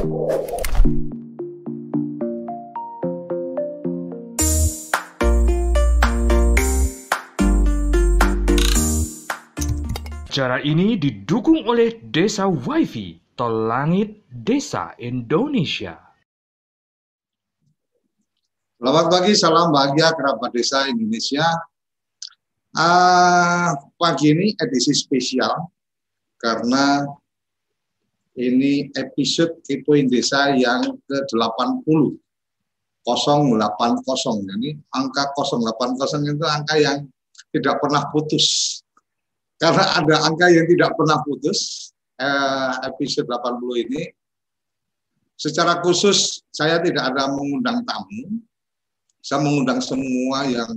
Acara ini didukung oleh Desa WiFi Tol Langit Desa Indonesia. Selamat pagi, salam bahagia kerabat desa Indonesia. Uh, pagi ini edisi spesial karena ini episode Kepoin Desa yang ke-80. 080. Jadi angka 080 itu angka yang tidak pernah putus karena ada angka yang tidak pernah putus, eh, episode 80 ini, secara khusus saya tidak ada mengundang tamu, saya mengundang semua yang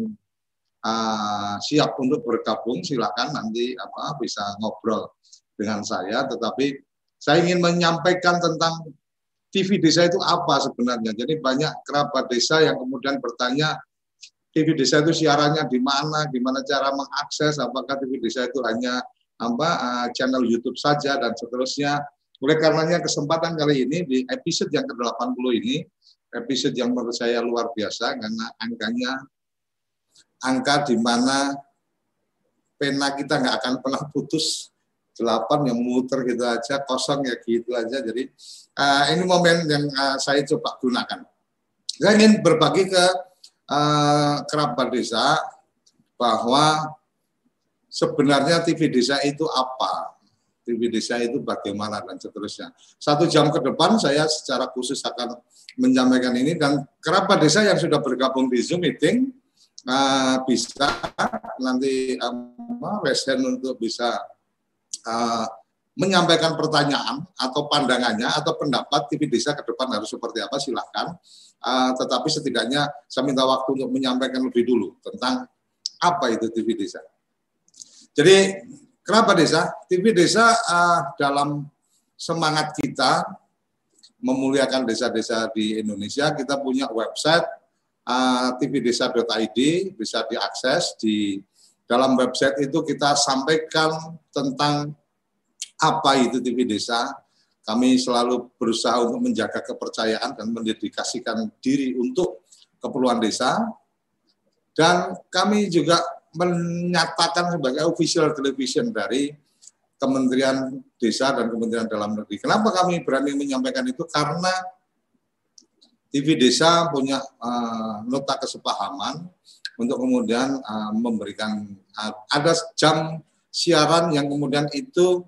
uh, siap untuk bergabung, silakan nanti apa bisa ngobrol dengan saya, tetapi saya ingin menyampaikan tentang TV desa itu apa sebenarnya. Jadi banyak kerabat desa yang kemudian bertanya, TV desa itu siarannya di mana, gimana cara mengakses, apakah TV desa itu hanya apa uh, channel YouTube saja dan seterusnya. Oleh karenanya kesempatan kali ini di episode yang ke-80 ini, episode yang menurut saya luar biasa karena angkanya angka di mana pena kita nggak akan pernah putus delapan yang muter gitu aja kosong ya gitu aja. Jadi uh, ini momen yang uh, saya coba gunakan. Saya ingin berbagi ke uh, kerabat desa bahwa sebenarnya TV desa itu apa, TV desa itu bagaimana dan seterusnya. Satu jam ke depan saya secara khusus akan menyampaikan ini dan kerabat desa yang sudah bergabung di Zoom meeting uh, bisa nanti um, resen untuk bisa uh, menyampaikan pertanyaan atau pandangannya atau pendapat TV desa ke depan harus seperti apa silahkan. Uh, tetapi setidaknya saya minta waktu untuk menyampaikan lebih dulu tentang apa itu TV desa. Jadi kenapa desa? TV desa uh, dalam semangat kita memuliakan desa-desa di Indonesia, kita punya website uh, tvdesa.id bisa diakses di dalam website itu kita sampaikan tentang apa itu TV Desa. Kami selalu berusaha untuk menjaga kepercayaan dan mendedikasikan diri untuk keperluan desa. Dan kami juga menyatakan sebagai official television dari Kementerian Desa dan Kementerian Dalam Negeri. Kenapa kami berani menyampaikan itu? Karena TV Desa punya uh, nota kesepahaman untuk kemudian uh, memberikan uh, ada jam siaran yang kemudian itu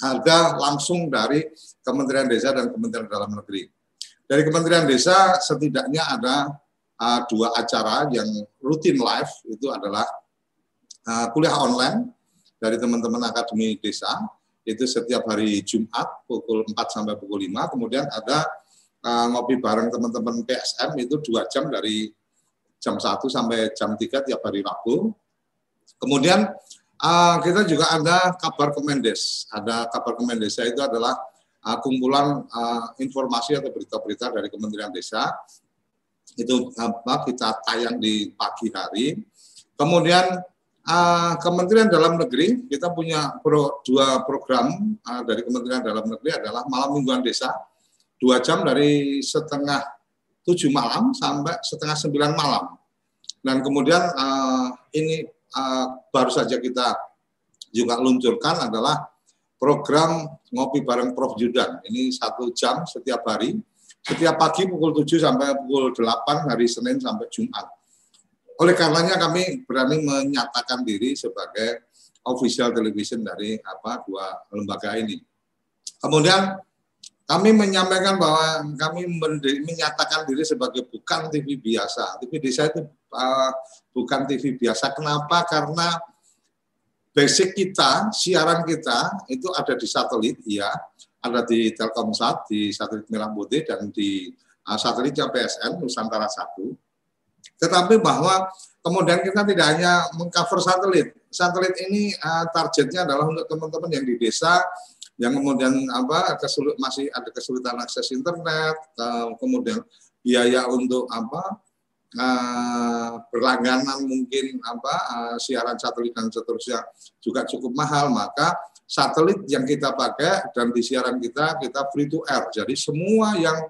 harga langsung dari Kementerian Desa dan Kementerian Dalam Negeri. Dari Kementerian Desa setidaknya ada uh, dua acara yang rutin live itu adalah uh, kuliah online dari teman-teman Akademi Desa itu setiap hari Jumat pukul 4 sampai pukul 5. Kemudian ada uh, ngopi bareng teman-teman PSM itu dua jam dari jam 1 sampai jam 3 tiap hari Rabu. Kemudian Uh, kita juga ada kabar Kemendes. Ada kabar Kemendes itu adalah uh, kumpulan uh, informasi atau berita-berita dari Kementerian Desa. Itu apa kita tayang di pagi hari. Kemudian uh, Kementerian Dalam Negeri kita punya pro, dua program uh, dari Kementerian Dalam Negeri adalah Malam Mingguan Desa dua jam dari setengah tujuh malam sampai setengah sembilan malam. Dan kemudian uh, ini uh, baru saja kita juga luncurkan adalah program ngopi bareng Prof Judan. Ini satu jam setiap hari, setiap pagi pukul 7 sampai pukul 8 hari Senin sampai Jumat. Oleh karenanya kami berani menyatakan diri sebagai official television dari apa dua lembaga ini. Kemudian kami menyampaikan bahwa kami menyatakan diri sebagai bukan TV biasa. TV desa itu uh, bukan TV biasa. Kenapa? Karena basic kita, siaran kita itu ada di satelit, ya, ada di Telkomsat, di satelit Merah Putih dan di uh, satelitnya PSN Nusantara 1. Tetapi bahwa kemudian kita tidak hanya mengcover satelit. Satelit ini uh, targetnya adalah untuk teman-teman yang di desa yang kemudian apa kesulit masih ada kesulitan akses internet, uh, kemudian biaya untuk apa uh, berlangganan mungkin apa uh, siaran satelit dan seterusnya juga cukup mahal, maka satelit yang kita pakai dan di siaran kita kita free to air. Jadi semua yang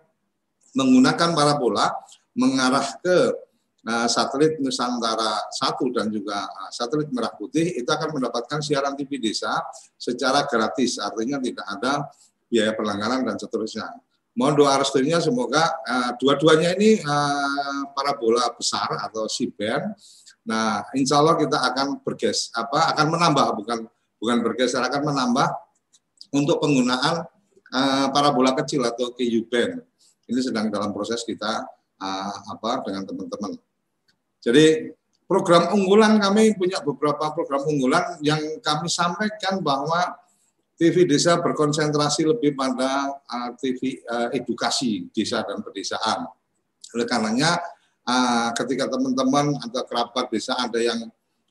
menggunakan parabola mengarah ke uh, satelit Nusantara 1 dan juga uh, satelit Merah Putih itu akan mendapatkan siaran TV desa secara gratis. Artinya tidak ada biaya pelanggaran dan seterusnya. Mohon doa restunya semoga uh, dua-duanya ini uh, parabola besar atau C-band. Nah, insya Allah kita akan berges apa akan menambah bukan bukan bergeser akan menambah untuk penggunaan uh, parabola kecil atau KU band. Ini sedang dalam proses kita uh, apa dengan teman-teman. Jadi program unggulan kami punya beberapa program unggulan yang kami sampaikan bahwa TV desa berkonsentrasi lebih pada uh, TV uh, edukasi desa dan pedesaan. Oleh karenanya uh, ketika teman-teman atau kerabat desa ada yang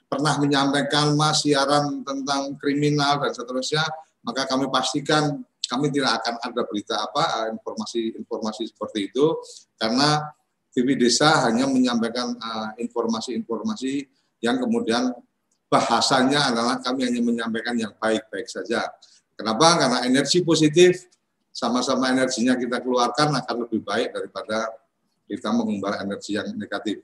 pernah menyampaikan mas siaran tentang kriminal dan seterusnya, maka kami pastikan kami tidak akan ada berita apa informasi-informasi seperti itu karena TV desa hanya menyampaikan informasi-informasi uh, yang kemudian bahasanya adalah kami hanya menyampaikan yang baik-baik saja. Kenapa? Karena energi positif sama-sama energinya kita keluarkan akan lebih baik daripada kita mengumbar energi yang negatif.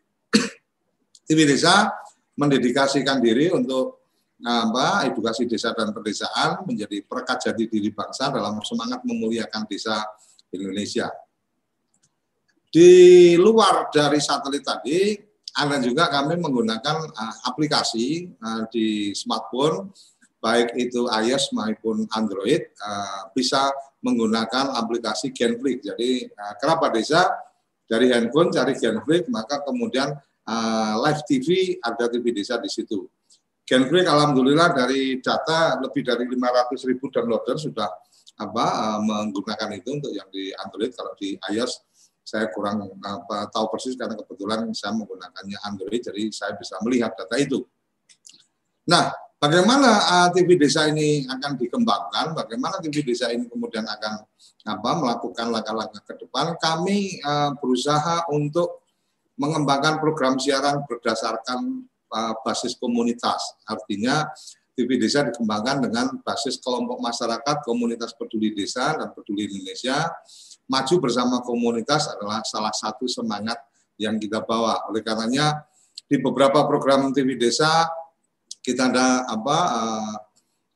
TV Desa mendedikasikan diri untuk apa edukasi desa dan pedesaan menjadi perekat jati diri bangsa dalam semangat memuliakan desa Indonesia. Di luar dari satelit tadi, ada juga kami menggunakan uh, aplikasi uh, di smartphone baik itu iOS maupun Android uh, bisa menggunakan aplikasi Genflix. Jadi kerabat desa dari handphone cari Genflix, maka kemudian live TV ada TV desa di situ. Genflix alhamdulillah dari data lebih dari 500 ribu downloader sudah apa menggunakan itu untuk yang di Android kalau di iOS saya kurang apa, tahu persis karena kebetulan saya menggunakannya Android jadi saya bisa melihat data itu. Nah, Bagaimana uh, TV desa ini akan dikembangkan? Bagaimana TV desa ini kemudian akan apa melakukan langkah-langkah ke depan? Kami uh, berusaha untuk mengembangkan program siaran berdasarkan uh, basis komunitas. Artinya TV desa dikembangkan dengan basis kelompok masyarakat, komunitas peduli desa dan peduli Indonesia. Maju bersama komunitas adalah salah satu semangat yang kita bawa. Oleh karenanya di beberapa program TV desa kita ada apa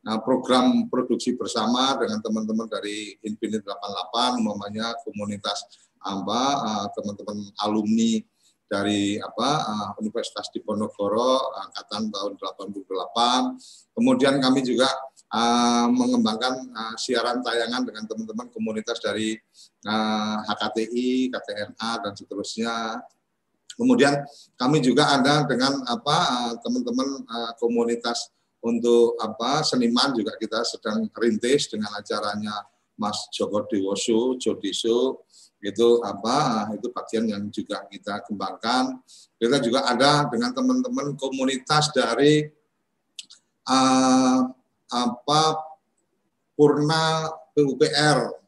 uh, program produksi bersama dengan teman-teman dari Infinite 88 umpamanya komunitas apa uh, teman-teman alumni dari apa Universitas Diponegoro angkatan tahun 88 kemudian kami juga uh, mengembangkan uh, siaran tayangan dengan teman-teman komunitas dari uh, HKTI, KTNA dan seterusnya Kemudian kami juga ada dengan apa eh, teman-teman uh, komunitas untuk apa seniman juga kita sedang rintis dengan acaranya Mas Joko Dewoso, Jodiso itu apa eh, itu bagian yang juga kita kembangkan. Kita juga ada dengan teman-teman komunitas dari uh, apa Purna PUPR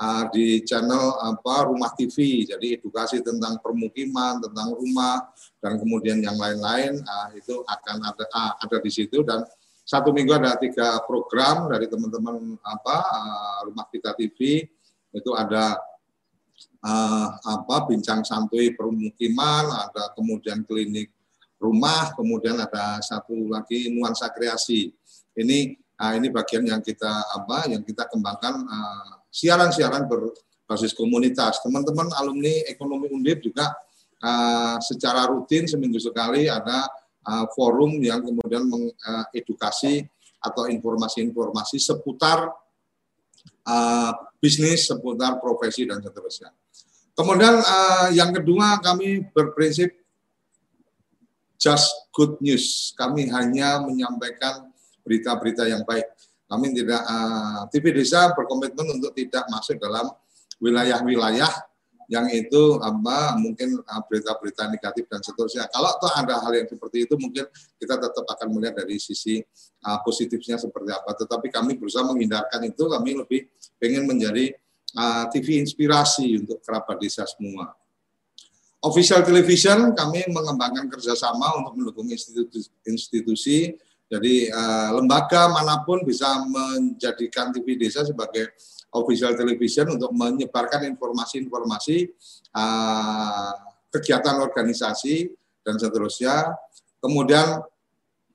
uh, di channel apa Rumah TV. Jadi edukasi tentang permukiman, tentang rumah dan kemudian yang lain-lain uh, itu akan ada uh, ada di situ dan satu minggu ada tiga program dari teman-teman apa uh, Rumah Kita TV itu ada uh, apa bincang santuy permukiman, ada kemudian klinik rumah, kemudian ada satu lagi nuansa kreasi. Ini uh, ini bagian yang kita apa yang kita kembangkan uh, siaran-siaran berbasis komunitas. Teman-teman alumni ekonomi Undip juga uh, secara rutin seminggu sekali ada uh, forum yang kemudian mengedukasi atau informasi-informasi seputar uh, bisnis, seputar profesi dan seterusnya. Kemudian uh, yang kedua kami berprinsip just good news. Kami hanya menyampaikan berita-berita yang baik. Kami tidak uh, eh, TV Desa berkomitmen untuk tidak masuk dalam wilayah-wilayah yang itu apa mungkin eh, berita-berita negatif dan seterusnya. Kalau toh ada hal yang seperti itu mungkin kita tetap akan melihat dari sisi uh, positifnya seperti apa. Tetapi kami berusaha menghindarkan itu. Kami lebih ingin menjadi uh, TV inspirasi untuk kerabat desa semua. Official Television kami mengembangkan kerjasama untuk mendukung institusi, institusi Jadi uh, lembaga mana pun bisa menjadikan TV Desa sebagai official television untuk menyebarkan informasi-informasi uh, kegiatan organisasi dan seterusnya. Kemudian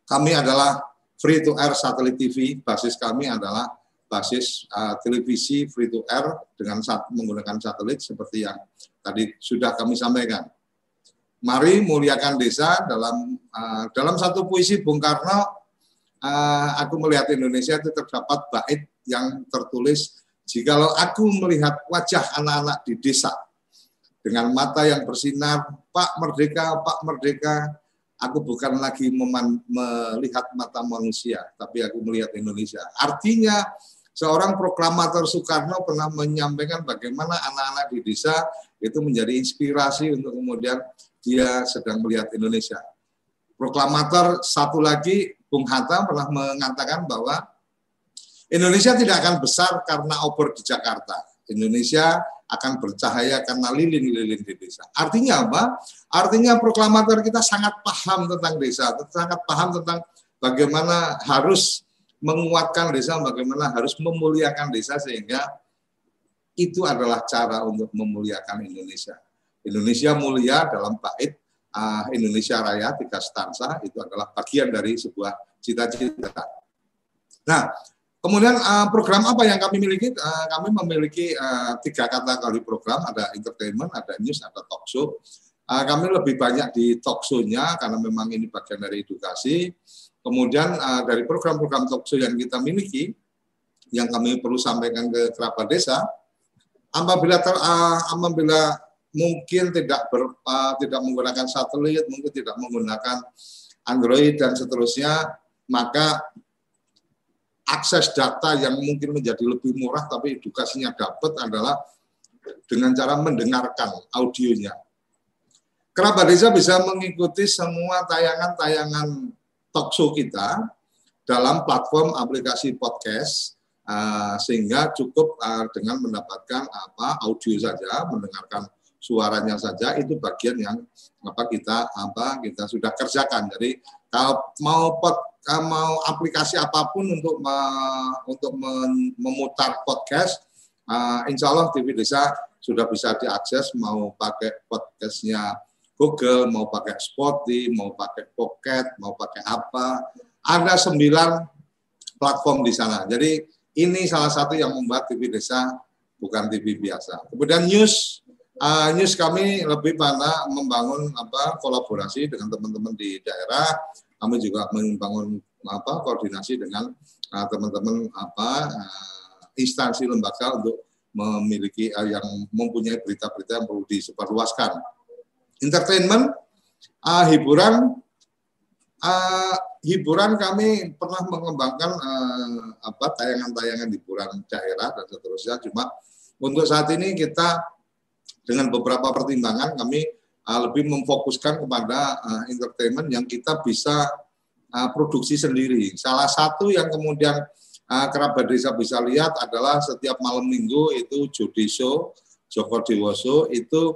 kami adalah free to air satellite TV, basis kami adalah basis uh, televisi free to air dengan sat menggunakan satelit seperti yang tadi sudah kami sampaikan. Mari muliakan desa dalam uh, dalam satu puisi Bung Karno uh, aku melihat Indonesia itu terdapat bait yang tertulis jikalau aku melihat wajah anak-anak di desa dengan mata yang bersinar, Pak Merdeka, Pak Merdeka, aku bukan lagi melihat mata manusia, tapi aku melihat Indonesia. Artinya seorang proklamator Soekarno pernah menyampaikan bagaimana anak-anak di desa itu menjadi inspirasi untuk kemudian dia sedang melihat Indonesia. Proklamator satu lagi Bung Hatta pernah mengatakan bahwa Indonesia tidak akan besar karena obor di Jakarta. Indonesia akan bercahaya karena lilin-lilin di desa. Artinya apa? Artinya proklamator kita sangat paham tentang desa, sangat paham tentang bagaimana harus menguatkan desa, bagaimana harus memuliakan desa sehingga itu adalah cara untuk memuliakan Indonesia. Indonesia mulia dalam bait uh, Indonesia Raya tiga stansa itu adalah bagian dari sebuah cita-cita. Nah, kemudian uh, program apa yang kami miliki? Uh, kami memiliki uh, tiga kategori program, ada entertainment, ada news, ada talk show. Uh, kami lebih banyak di talk show-nya karena memang ini bagian dari edukasi. Kemudian uh, dari program-program talk show yang kita miliki, yang kami perlu sampaikan ke kerabat desa, apabila ter, uh, apabila mungkin tidak ber, uh, tidak menggunakan satelit, mungkin tidak menggunakan Android dan seterusnya, maka akses data yang mungkin menjadi lebih murah tapi edukasinya dapat adalah dengan cara mendengarkan audionya. Kerabat desa bisa mengikuti semua tayangan-tayangan talk show kita dalam platform aplikasi podcast uh, sehingga cukup uh, dengan mendapatkan apa audio saja mendengarkan suaranya saja itu bagian yang apa kita apa kita sudah kerjakan. Jadi kalau mau pot mau aplikasi apa pun untuk me, untuk memutar podcast, uh, insya Allah TV Desa sudah bisa diakses mau pakai podcastnya Google, mau pakai Spotify, mau pakai Pocket, mau pakai apa. Ada sembilan platform di sana. Jadi ini salah satu yang membuat TV Desa bukan TV biasa. Kemudian news uh, news kami lebih pada membangun apa kolaborasi dengan teman-teman di daerah. Kami juga membangun apa koordinasi dengan uh, teman-teman apa uh, instansi lembaga untuk memiliki uh, yang mempunyai berita-berita yang perlu disebarluaskan. Entertainment, uh, hiburan, uh, hiburan kami pernah mengembangkan uh, apa tayangan-tayangan hiburan daerah dan seterusnya. Cuma untuk saat ini kita dengan beberapa pertimbangan kami uh, lebih memfokuskan kepada uh, entertainment yang kita bisa uh, produksi sendiri. Salah satu yang kemudian uh, kerabat desa bisa lihat adalah setiap malam minggu itu Jodi Show, Joko Dewoso itu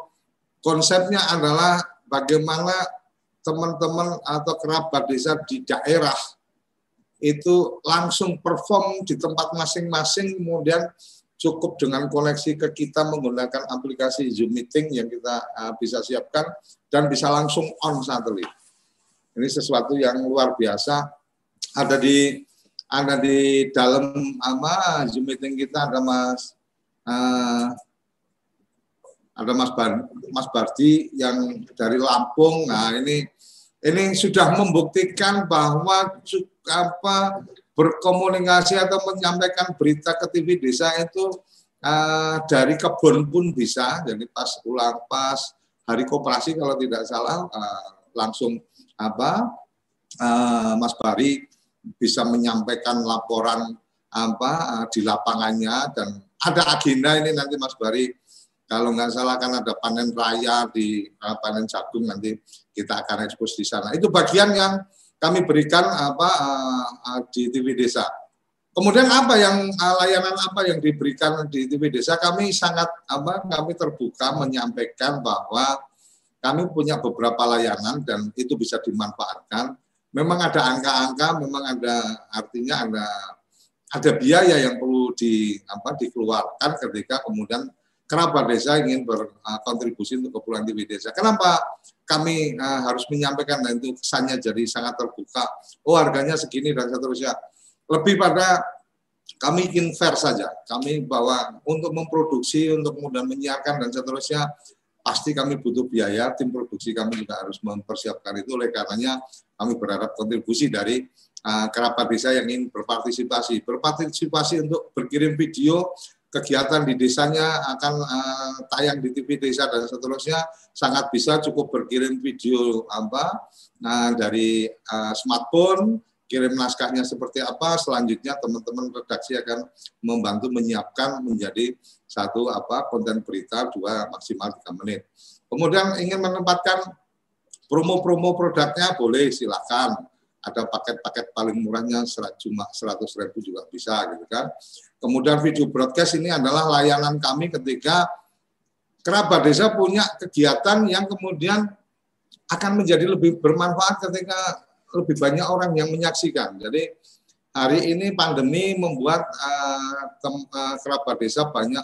konsepnya adalah bagaimana teman-teman atau kerabat desa di daerah itu langsung perform di tempat masing-masing kemudian cukup dengan koneksi ke kita menggunakan aplikasi Zoom Meeting yang kita uh, bisa siapkan dan bisa langsung on satelit. Ini sesuatu yang luar biasa. Ada di ada di dalam apa Zoom Meeting kita ada Mas uh, ada Mas Bar, Mas Bardi yang dari Lampung. Nah ini ini sudah membuktikan bahwa apa berkomunikasi atau menyampaikan berita ke TV desa itu uh, dari kebun pun bisa. Jadi pas ulang pas hari koperasi kalau tidak salah uh, langsung apa uh, Mas Bari bisa menyampaikan laporan apa uh, di lapangannya dan ada agenda ini nanti Mas Bari kalau nggak salah kan ada panen raya di uh, panen jagung nanti kita akan ekspos di sana. Itu bagian yang kami berikan apa uh, di TV Desa. Kemudian apa yang uh, layanan apa yang diberikan di TV Desa kami sangat apa kami terbuka menyampaikan bahwa kami punya beberapa layanan dan itu bisa dimanfaatkan memang ada angka-angka, memang ada artinya ada ada biaya yang perlu di apa dikeluarkan ketika kemudian kerabat desa ingin berkontribusi untuk kepulauan TV desa. Kenapa kami uh, harus menyampaikan dan itu kesannya jadi sangat terbuka. Oh harganya segini dan seterusnya. Lebih pada kami ingin saja. Kami bahwa untuk memproduksi, untuk kemudian menyiarkan dan seterusnya pasti kami butuh biaya. Tim produksi kami juga harus mempersiapkan itu. Oleh karenanya kami berharap kontribusi dari uh, kerabat desa yang ingin berpartisipasi. Berpartisipasi untuk berkirim video kegiatan di desanya akan uh, tayang di TV desa dan seterusnya sangat bisa cukup berkirim video apa nah dari uh, smartphone kirim naskahnya seperti apa selanjutnya teman-teman redaksi akan membantu menyiapkan menjadi satu apa konten berita dua maksimal tiga menit. Kemudian ingin menempatkan promo-promo produknya boleh silakan ada paket-paket paling murahnya cuma 100 ribu juga bisa gitu kan. Kemudian video broadcast ini adalah layanan kami ketika kerabat desa punya kegiatan yang kemudian akan menjadi lebih bermanfaat ketika lebih banyak orang yang menyaksikan. Jadi hari ini pandemi membuat uh, uh, kerabat desa banyak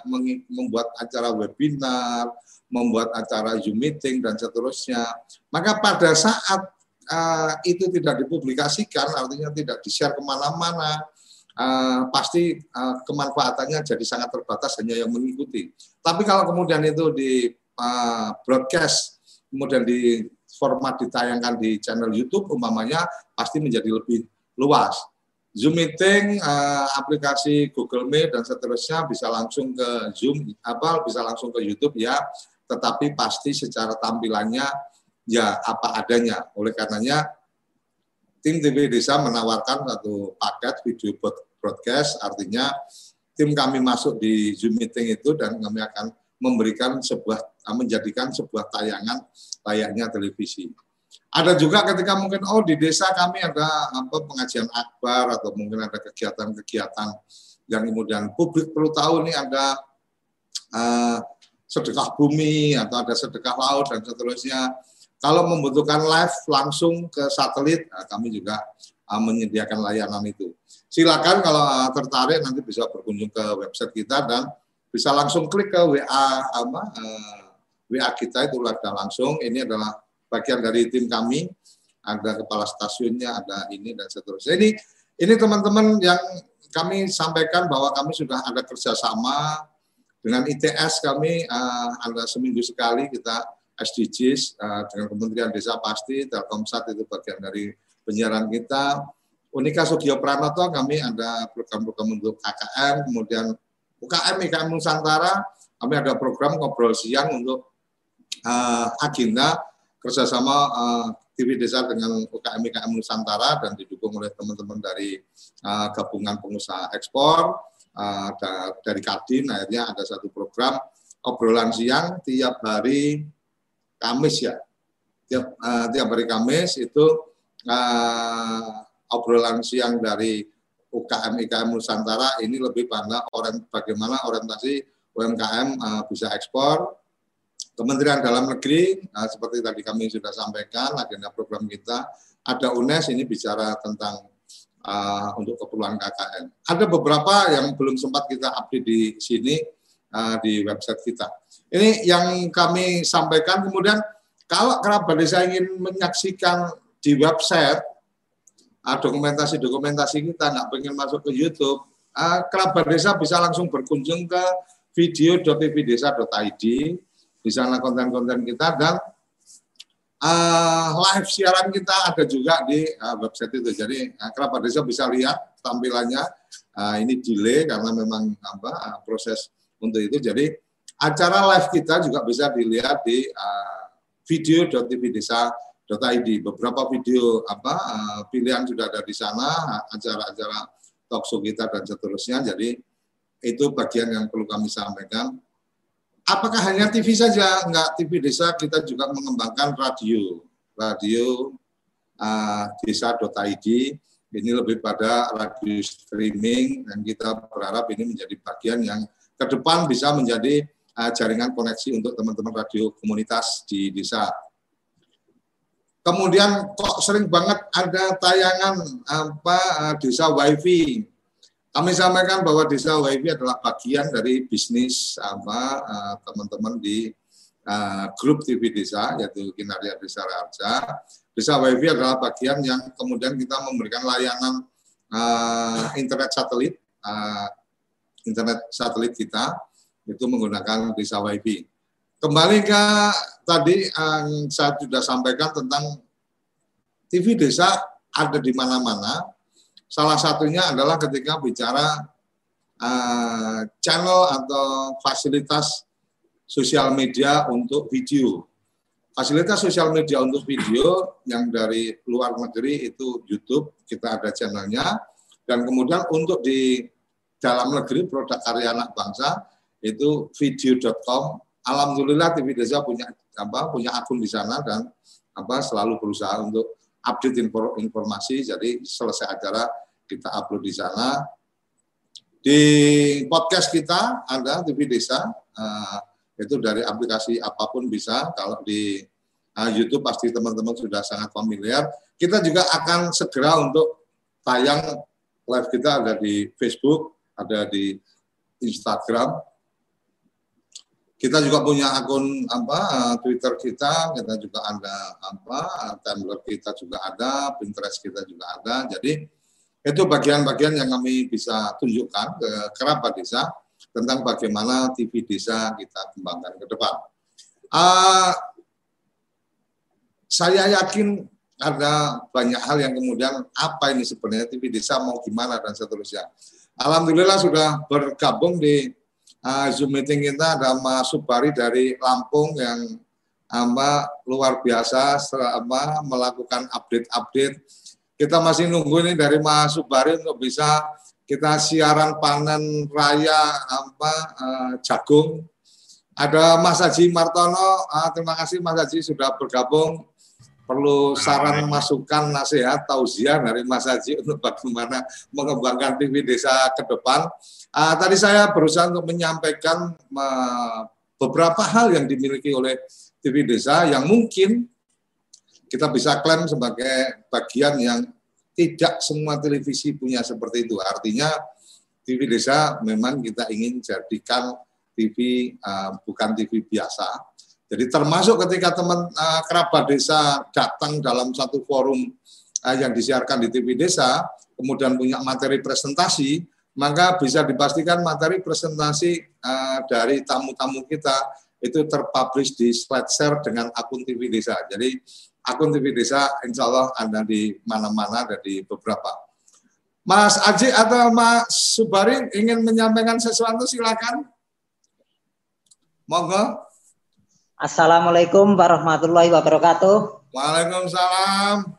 membuat acara webinar, membuat acara Zoom meeting dan seterusnya. Maka pada saat uh, itu tidak dipublikasikan, artinya tidak di-share ke mana-mana, uh, pasti uh, kemanfaatannya jadi sangat terbatas hanya yang mengikuti. Tapi kalau kemudian itu di uh, broadcast, kemudian di format ditayangkan di channel YouTube, umpamanya pasti menjadi lebih luas. Zoom meeting, uh, aplikasi Google Meet dan seterusnya bisa langsung ke Zoom, apa bisa langsung ke YouTube ya, tetapi pasti secara tampilannya ya apa adanya. Oleh karenanya tim TV Desa menawarkan satu paket video broadcast, artinya tim kami masuk di Zoom meeting itu dan kami akan memberikan sebuah menjadikan sebuah tayangan layaknya televisi. Ada juga ketika mungkin oh di desa kami ada apa pengajian akbar atau mungkin ada kegiatan-kegiatan yang kemudian publik perlu tahu nih ada uh, sedekah bumi atau ada sedekah laut dan seterusnya kalau membutuhkan live langsung ke satelit, nah, kami juga uh, menyediakan layanan itu. Silakan kalau uh, tertarik nanti bisa berkunjung ke website kita dan bisa langsung klik ke WA apa WA kita itu ada langsung. Ini adalah bagian dari tim kami. Ada kepala stasiunnya, ada ini dan seterusnya. Ini ini teman-teman yang kami sampaikan bahwa kami sudah ada kerjasama dengan ITS kami uh, ada seminggu sekali kita SDGs uh, dengan Kementerian Desa pasti, Telkomsat itu bagian dari penyiaran kita. Unika Sugio Pranoto kami ada program-program untuk KKM, kemudian UKM IKM Nusantara, kami ada program ngobrol siang untuk uh, agenda kerjasama uh, TV Desa dengan UKM IKM Nusantara dan didukung oleh teman-teman dari uh, gabungan pengusaha ekspor uh, dari Kadin akhirnya ada satu program obrolan siang tiap hari Kamis ya. Tiap, uh, tiap hari Kamis itu uh, obrolan siang dari UKM IKM Nusantara ini lebih pada orang bagaimana orientasi UMKM uh, eh, bisa ekspor. Kementerian Dalam Negeri uh, seperti tadi kami sudah sampaikan agenda program kita ada UNES ini bicara tentang uh, untuk keperluan KKN. Ada beberapa yang belum sempat kita update di sini uh, di website kita. Ini yang kami sampaikan. Kemudian kalau kerabat desa ingin menyaksikan di website uh, dokumentasi-dokumentasi kita, nggak pengen masuk ke YouTube, uh, kerabat desa bisa langsung berkunjung ke video.tvdesa.id. Di sana konten-konten kita dan uh, live siaran kita ada juga di uh, website itu. Jadi uh, kerabat desa bisa lihat tampilannya. Uh, ini delay karena memang apa uh, proses untuk itu. Jadi Acara live kita juga bisa dilihat di uh, video.tvdesa.id. Beberapa video apa uh, pilihan sudah ada di sana, acara-acara talkshow kita dan seterusnya. Jadi itu bagian yang perlu kami sampaikan. Apakah hanya TV saja? Enggak, TV desa kita juga mengembangkan radio. Radio uh, desa.id ini lebih pada radio streaming dan kita berharap ini menjadi bagian yang ke depan bisa menjadi uh, jaringan koneksi untuk teman-teman radio komunitas di desa. Kemudian kok sering banget ada tayangan apa eh, desa wifi. Kami sampaikan bahwa desa wifi adalah bagian dari bisnis apa eh, teman-teman di uh, grup TV desa yaitu Kinarya Desa Raja. Desa wifi adalah bagian yang kemudian kita memberikan layanan uh, internet satelit, uh, internet satelit kita itu menggunakan desa wifi. Kembali ke tadi yang saya sudah sampaikan tentang TV desa ada di mana-mana. Salah satunya adalah ketika bicara uh, channel atau fasilitas sosial media untuk video. Fasilitas sosial media untuk video yang dari luar negeri itu YouTube, kita ada channelnya. Dan kemudian untuk di dalam negeri produk karya anak bangsa itu video.com alhamdulillah TV Desa punya apa punya akun di sana dan apa selalu berusaha untuk update informasi. Jadi selesai acara kita upload di sana. Di podcast kita ada TV Desa uh, itu dari aplikasi apa pun bisa. Kalau di uh, YouTube pasti teman-teman sudah sangat familiar. Kita juga akan segera untuk tayang live kita ada di Facebook, ada di Instagram, kita juga punya akun apa Twitter kita, kita juga ada apa Tumblr kita juga ada, Pinterest kita juga ada. Jadi itu bagian-bagian yang kami bisa tunjukkan ke kerabat desa tentang bagaimana TV desa kita kembangkan ke depan. Uh, saya yakin ada banyak hal yang kemudian apa ini sebenarnya TV desa mau gimana dan seterusnya. Alhamdulillah sudah bergabung di uh, Zoom meeting kita ada Mas Subari dari Lampung yang apa luar biasa apa melakukan update-update. Kita masih nunggu ini dari Mas Subari untuk bisa kita siaran panen raya apa uh, jagung. Ada Mas Haji Martono, uh, terima kasih Mas Haji sudah bergabung. Perlu saran masukan nasihat tausiah dari Mas Haji untuk bagaimana mengembangkan TV desa ke depan. Uh, tadi saya berusaha untuk menyampaikan uh, beberapa hal yang dimiliki oleh TV Desa yang mungkin kita bisa klaim sebagai bagian yang tidak semua televisi punya seperti itu. Artinya TV Desa memang kita ingin jadikan TV uh, bukan TV biasa. Jadi termasuk ketika teman uh, kerabat desa datang dalam satu forum uh, yang disiarkan di TV Desa, kemudian punya materi presentasi, maka bisa dipastikan materi presentasi uh, dari tamu-tamu kita itu terpublish di share dengan akun TV Desa. Jadi akun TV Desa insya Allah ada di mana-mana, ada di beberapa. Mas Aji atau Mas Subari ingin menyampaikan sesuatu silakan. Monggo. Assalamualaikum warahmatullahi wabarakatuh. Waalaikumsalam.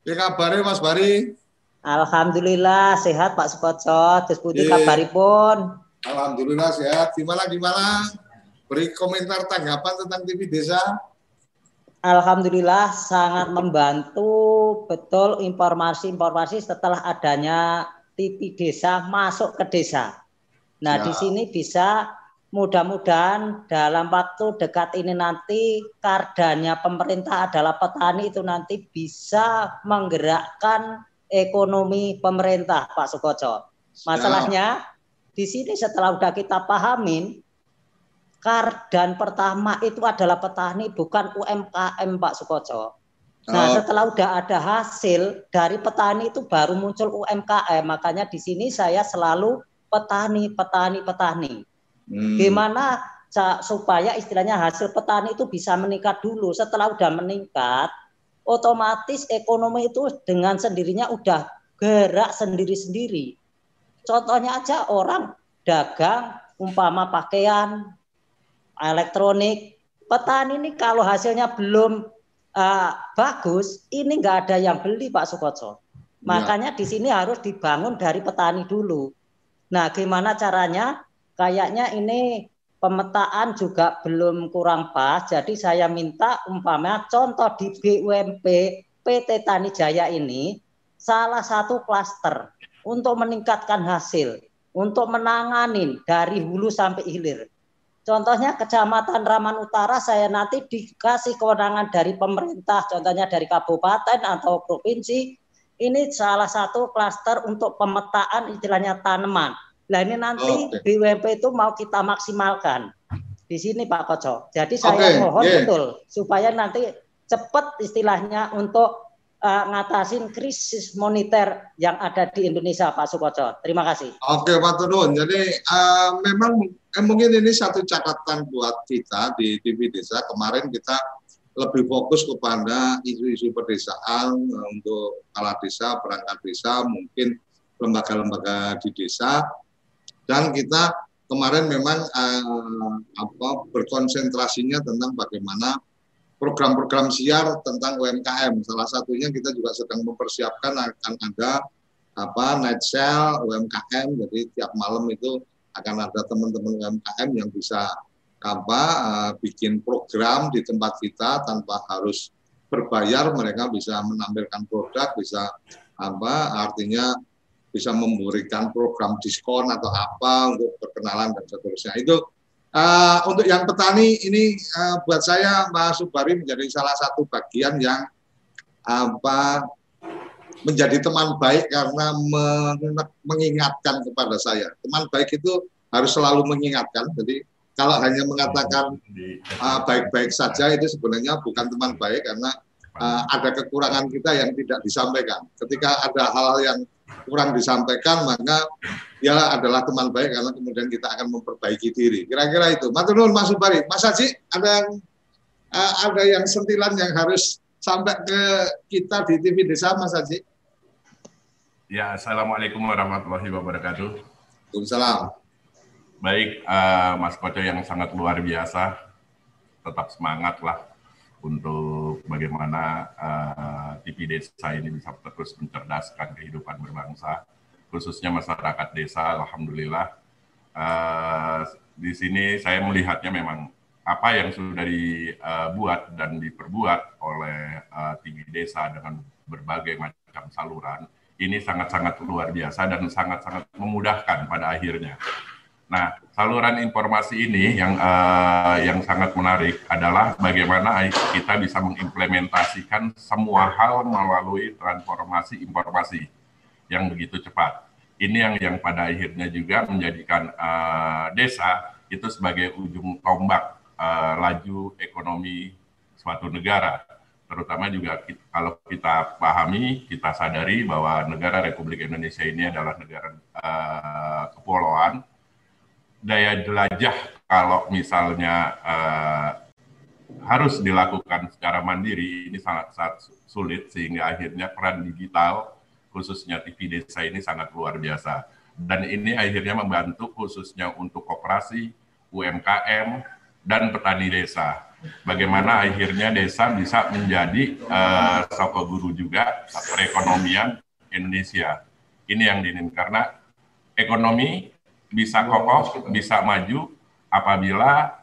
Ya kabarnya Mas Bari? Alhamdulillah sehat Pak Sukoco. Terus putih yeah. kabaripun. Alhamdulillah sehat. Gimana gimana? Beri komentar tanggapan tentang TV Desa. Alhamdulillah sangat membantu betul informasi-informasi setelah adanya TV Desa masuk ke desa. Nah, ya. di sini bisa mudah-mudahan dalam waktu dekat ini nanti kardanya pemerintah adalah petani itu nanti bisa menggerakkan ekonomi pemerintah Pak Sukoco. Masalahnya di sini setelah udah kita pahamin kardan pertama itu adalah petani bukan UMKM Pak Sukoco. Nah, oh. setelah udah ada hasil dari petani itu baru muncul UMKM. Makanya di sini saya selalu petani, petani, petani. Hmm. Gimana supaya istilahnya hasil petani itu bisa meningkat dulu. Setelah udah meningkat, otomatis ekonomi itu dengan sendirinya udah gerak sendiri-sendiri. Contohnya aja orang dagang umpama pakaian, elektronik, petani ini kalau hasilnya belum uh, bagus, ini nggak ada yang beli Pak Sukoco. Ya. Makanya di sini harus dibangun dari petani dulu. Nah, gimana caranya? Kayaknya ini pemetaan juga belum kurang pas. Jadi saya minta umpamanya contoh di BUMP PT Tani Jaya ini salah satu klaster untuk meningkatkan hasil, untuk menangani dari hulu sampai hilir. Contohnya Kecamatan Raman Utara saya nanti dikasih kewenangan dari pemerintah, contohnya dari kabupaten atau provinsi. Ini salah satu klaster untuk pemetaan istilahnya tanaman. Nah ini nanti okay. BWP itu mau kita maksimalkan di sini Pak Koco. Jadi saya okay. mohon yeah. betul supaya nanti cepat istilahnya untuk uh, ngatasin krisis moneter yang ada di Indonesia, Pak Sukoco. Terima kasih. Oke, Pak Tudun. Jadi uh, memang eh, mungkin ini satu catatan buat kita di TV Desa. Kemarin kita lebih fokus kepada isu-isu pedesaan uh, untuk kepala desa, perangkat desa, mungkin lembaga-lembaga di desa. Dan kita kemarin memang uh, apa berkonsentrasinya tentang bagaimana program-program siar tentang UMKM. Salah satunya kita juga sedang mempersiapkan akan ada apa night sale UMKM. Jadi tiap malam itu akan ada teman-teman UMKM yang bisa apa uh, bikin program di tempat kita tanpa harus berbayar mereka bisa menampilkan produk bisa apa artinya bisa memberikan program diskon atau apa untuk perkenalan dan seterusnya itu Uh, untuk yang petani ini uh, buat saya Mas Subari menjadi salah satu bagian yang apa menjadi teman baik karena mengingatkan kepada saya. Teman baik itu harus selalu mengingatkan. Jadi kalau hanya mengatakan uh, baik-baik saja itu sebenarnya bukan teman baik karena uh, ada kekurangan kita yang tidak disampaikan. Ketika ada hal-hal yang kurang disampaikan maka dia adalah teman baik karena kemudian kita akan memperbaiki diri. Kira-kira itu. Matur Mas Subari. Mas Haji ada yang uh, ada yang sentilan yang harus sampai ke kita di TV Desa Mas Haji? Ya, Assalamualaikum warahmatullahi wabarakatuh. Waalaikumsalam. Baik, uh, Mas Koco yang sangat luar biasa. Tetap semangat lah untuk bagaimana uh, eh, TV desa ini bisa terus mencerdaskan kehidupan berbangsa, khususnya masyarakat desa. Alhamdulillah, uh, di sini saya melihatnya memang apa yang sudah dibuat dan diperbuat oleh uh, eh, TV desa dengan berbagai macam saluran ini sangat-sangat luar biasa dan sangat-sangat memudahkan pada akhirnya. Nah, saluran informasi ini yang uh, yang sangat menarik adalah bagaimana kita bisa mengimplementasikan semua hal melalui transformasi informasi yang begitu cepat. Ini yang yang pada akhirnya juga menjadikan uh, desa itu sebagai ujung tombak uh, laju ekonomi suatu negara. Terutama juga kita, kalau kita pahami, kita sadari bahwa negara Republik Indonesia ini adalah negara uh, kepulauan daya jelajah kalau misalnya uh, harus dilakukan secara mandiri ini sangat sangat sulit sehingga akhirnya peran digital khususnya TV desa ini sangat luar biasa. Dan ini akhirnya membantu khususnya untuk koperasi UMKM dan petani desa. Bagaimana akhirnya desa bisa menjadi uh, soko guru juga perekonomian Indonesia. Ini yang diinginkan. Karena ekonomi bisa kokoh, bisa maju apabila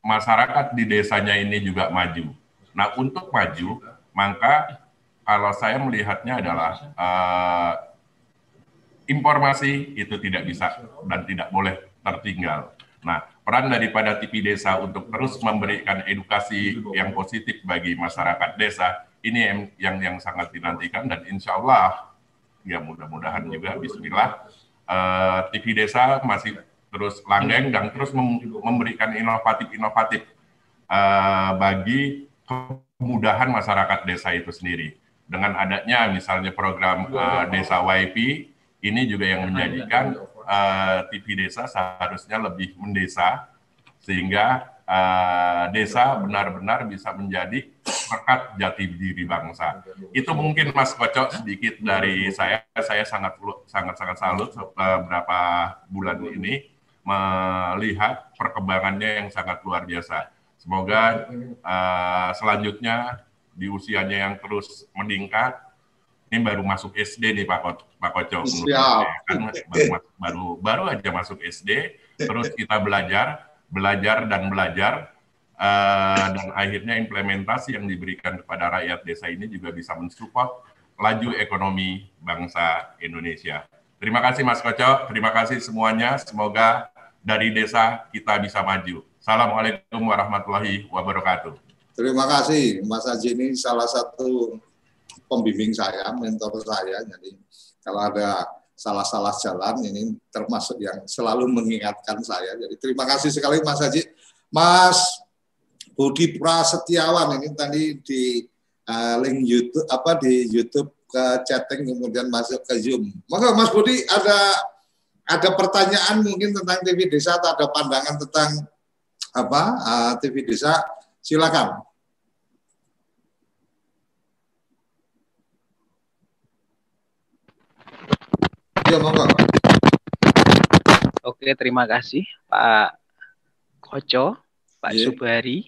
masyarakat di desanya ini juga maju. Nah, untuk maju, maka kalau saya melihatnya adalah uh, informasi itu tidak bisa dan tidak boleh tertinggal. Nah, peran daripada TV Desa untuk terus memberikan edukasi yang positif bagi masyarakat desa ini yang yang, yang sangat dinantikan dan insya Allah ya mudah-mudahan juga Bismillah uh, eh, TV Desa masih terus langgeng dan terus memberikan inovatif-inovatif uh, bagi kemudahan masyarakat desa itu sendiri. Dengan adanya misalnya program uh, Desa YP, ini juga yang menjadikan uh, TV Desa seharusnya lebih mendesa, sehingga uh, desa benar-benar bisa menjadi pekat jati diri bangsa. Itu mungkin Mas Kocok sedikit dari saya. Saya sangat sangat sangat salut beberapa bulan ini melihat perkembangannya yang sangat luar biasa. Semoga uh, selanjutnya di usianya yang terus meningkat, ini baru masuk SD nih Pak Kocok. Pak Kocok, kan baru, baru baru aja masuk SD, terus kita belajar, belajar dan belajar uh, dan akhirnya implementasi yang diberikan kepada rakyat desa ini juga bisa mensupport laju ekonomi bangsa Indonesia. Terima kasih Mas Koco, terima kasih semuanya. Semoga dari desa kita bisa maju. Assalamualaikum warahmatullahi wabarakatuh. Terima kasih Mas Haji ini salah satu pembimbing saya, mentor saya. Jadi kalau ada salah-salah jalan ini termasuk yang selalu mengingatkan saya. Jadi terima kasih sekali Mas Haji. Mas Budi Prasetyawan ini tadi di uh, link YouTube apa di YouTube ke chatting kemudian masuk ke Zoom. Maka Mas Budi ada ada pertanyaan mungkin tentang TV Desa atau ada pandangan tentang apa uh, ah, TV Desa, silakan. Ya, monggo. Oke, terima kasih Pak Koco, Pak yeah. Subari.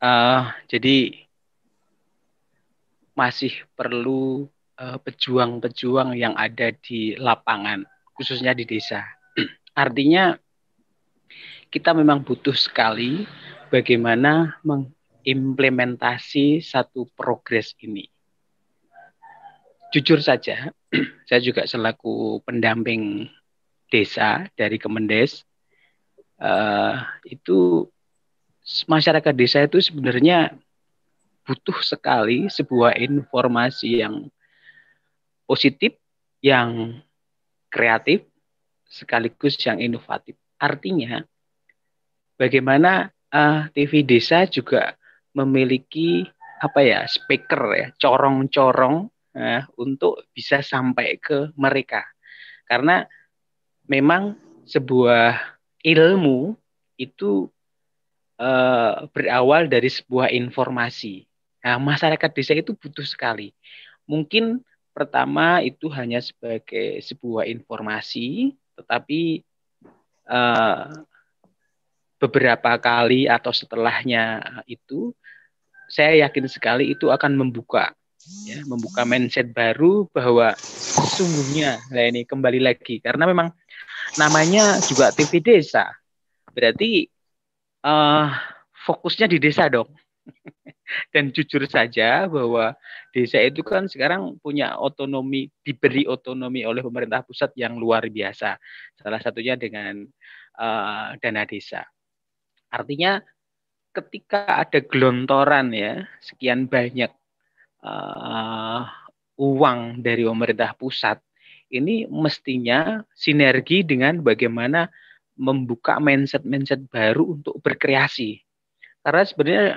Uh, jadi masih perlu Eh, pejuang-pejuang yang ada di lapangan, khususnya di desa. Artinya kita memang butuh sekali bagaimana mengimplementasi satu progres ini. Jujur saja, saya juga selaku pendamping desa dari Kemendes, uh, itu masyarakat desa itu sebenarnya butuh sekali sebuah informasi yang positif, yang kreatif, sekaligus yang inovatif. Artinya, bagaimana uh, eh, TV desa juga memiliki apa ya speaker ya corong-corong uh, untuk bisa sampai ke mereka karena memang sebuah ilmu itu uh, berawal dari sebuah informasi. Nah, masyarakat desa itu butuh sekali. Mungkin Pertama itu hanya sebagai sebuah informasi, tetapi uh, beberapa kali atau setelahnya itu saya yakin sekali itu akan membuka ya membuka mindset baru bahwa sesungguhnya nah ini kembali lagi karena memang namanya juga TV desa berarti uh, fokusnya di desa dong dan jujur saja bahwa desa itu kan sekarang punya otonomi, diberi otonomi oleh pemerintah pusat yang luar biasa. Salah satunya dengan uh, dana desa. Artinya ketika ada gelontoran ya sekian banyak uh, uang dari pemerintah pusat, ini mestinya sinergi dengan bagaimana membuka mindset-mindset baru untuk berkreasi. Karena sebenarnya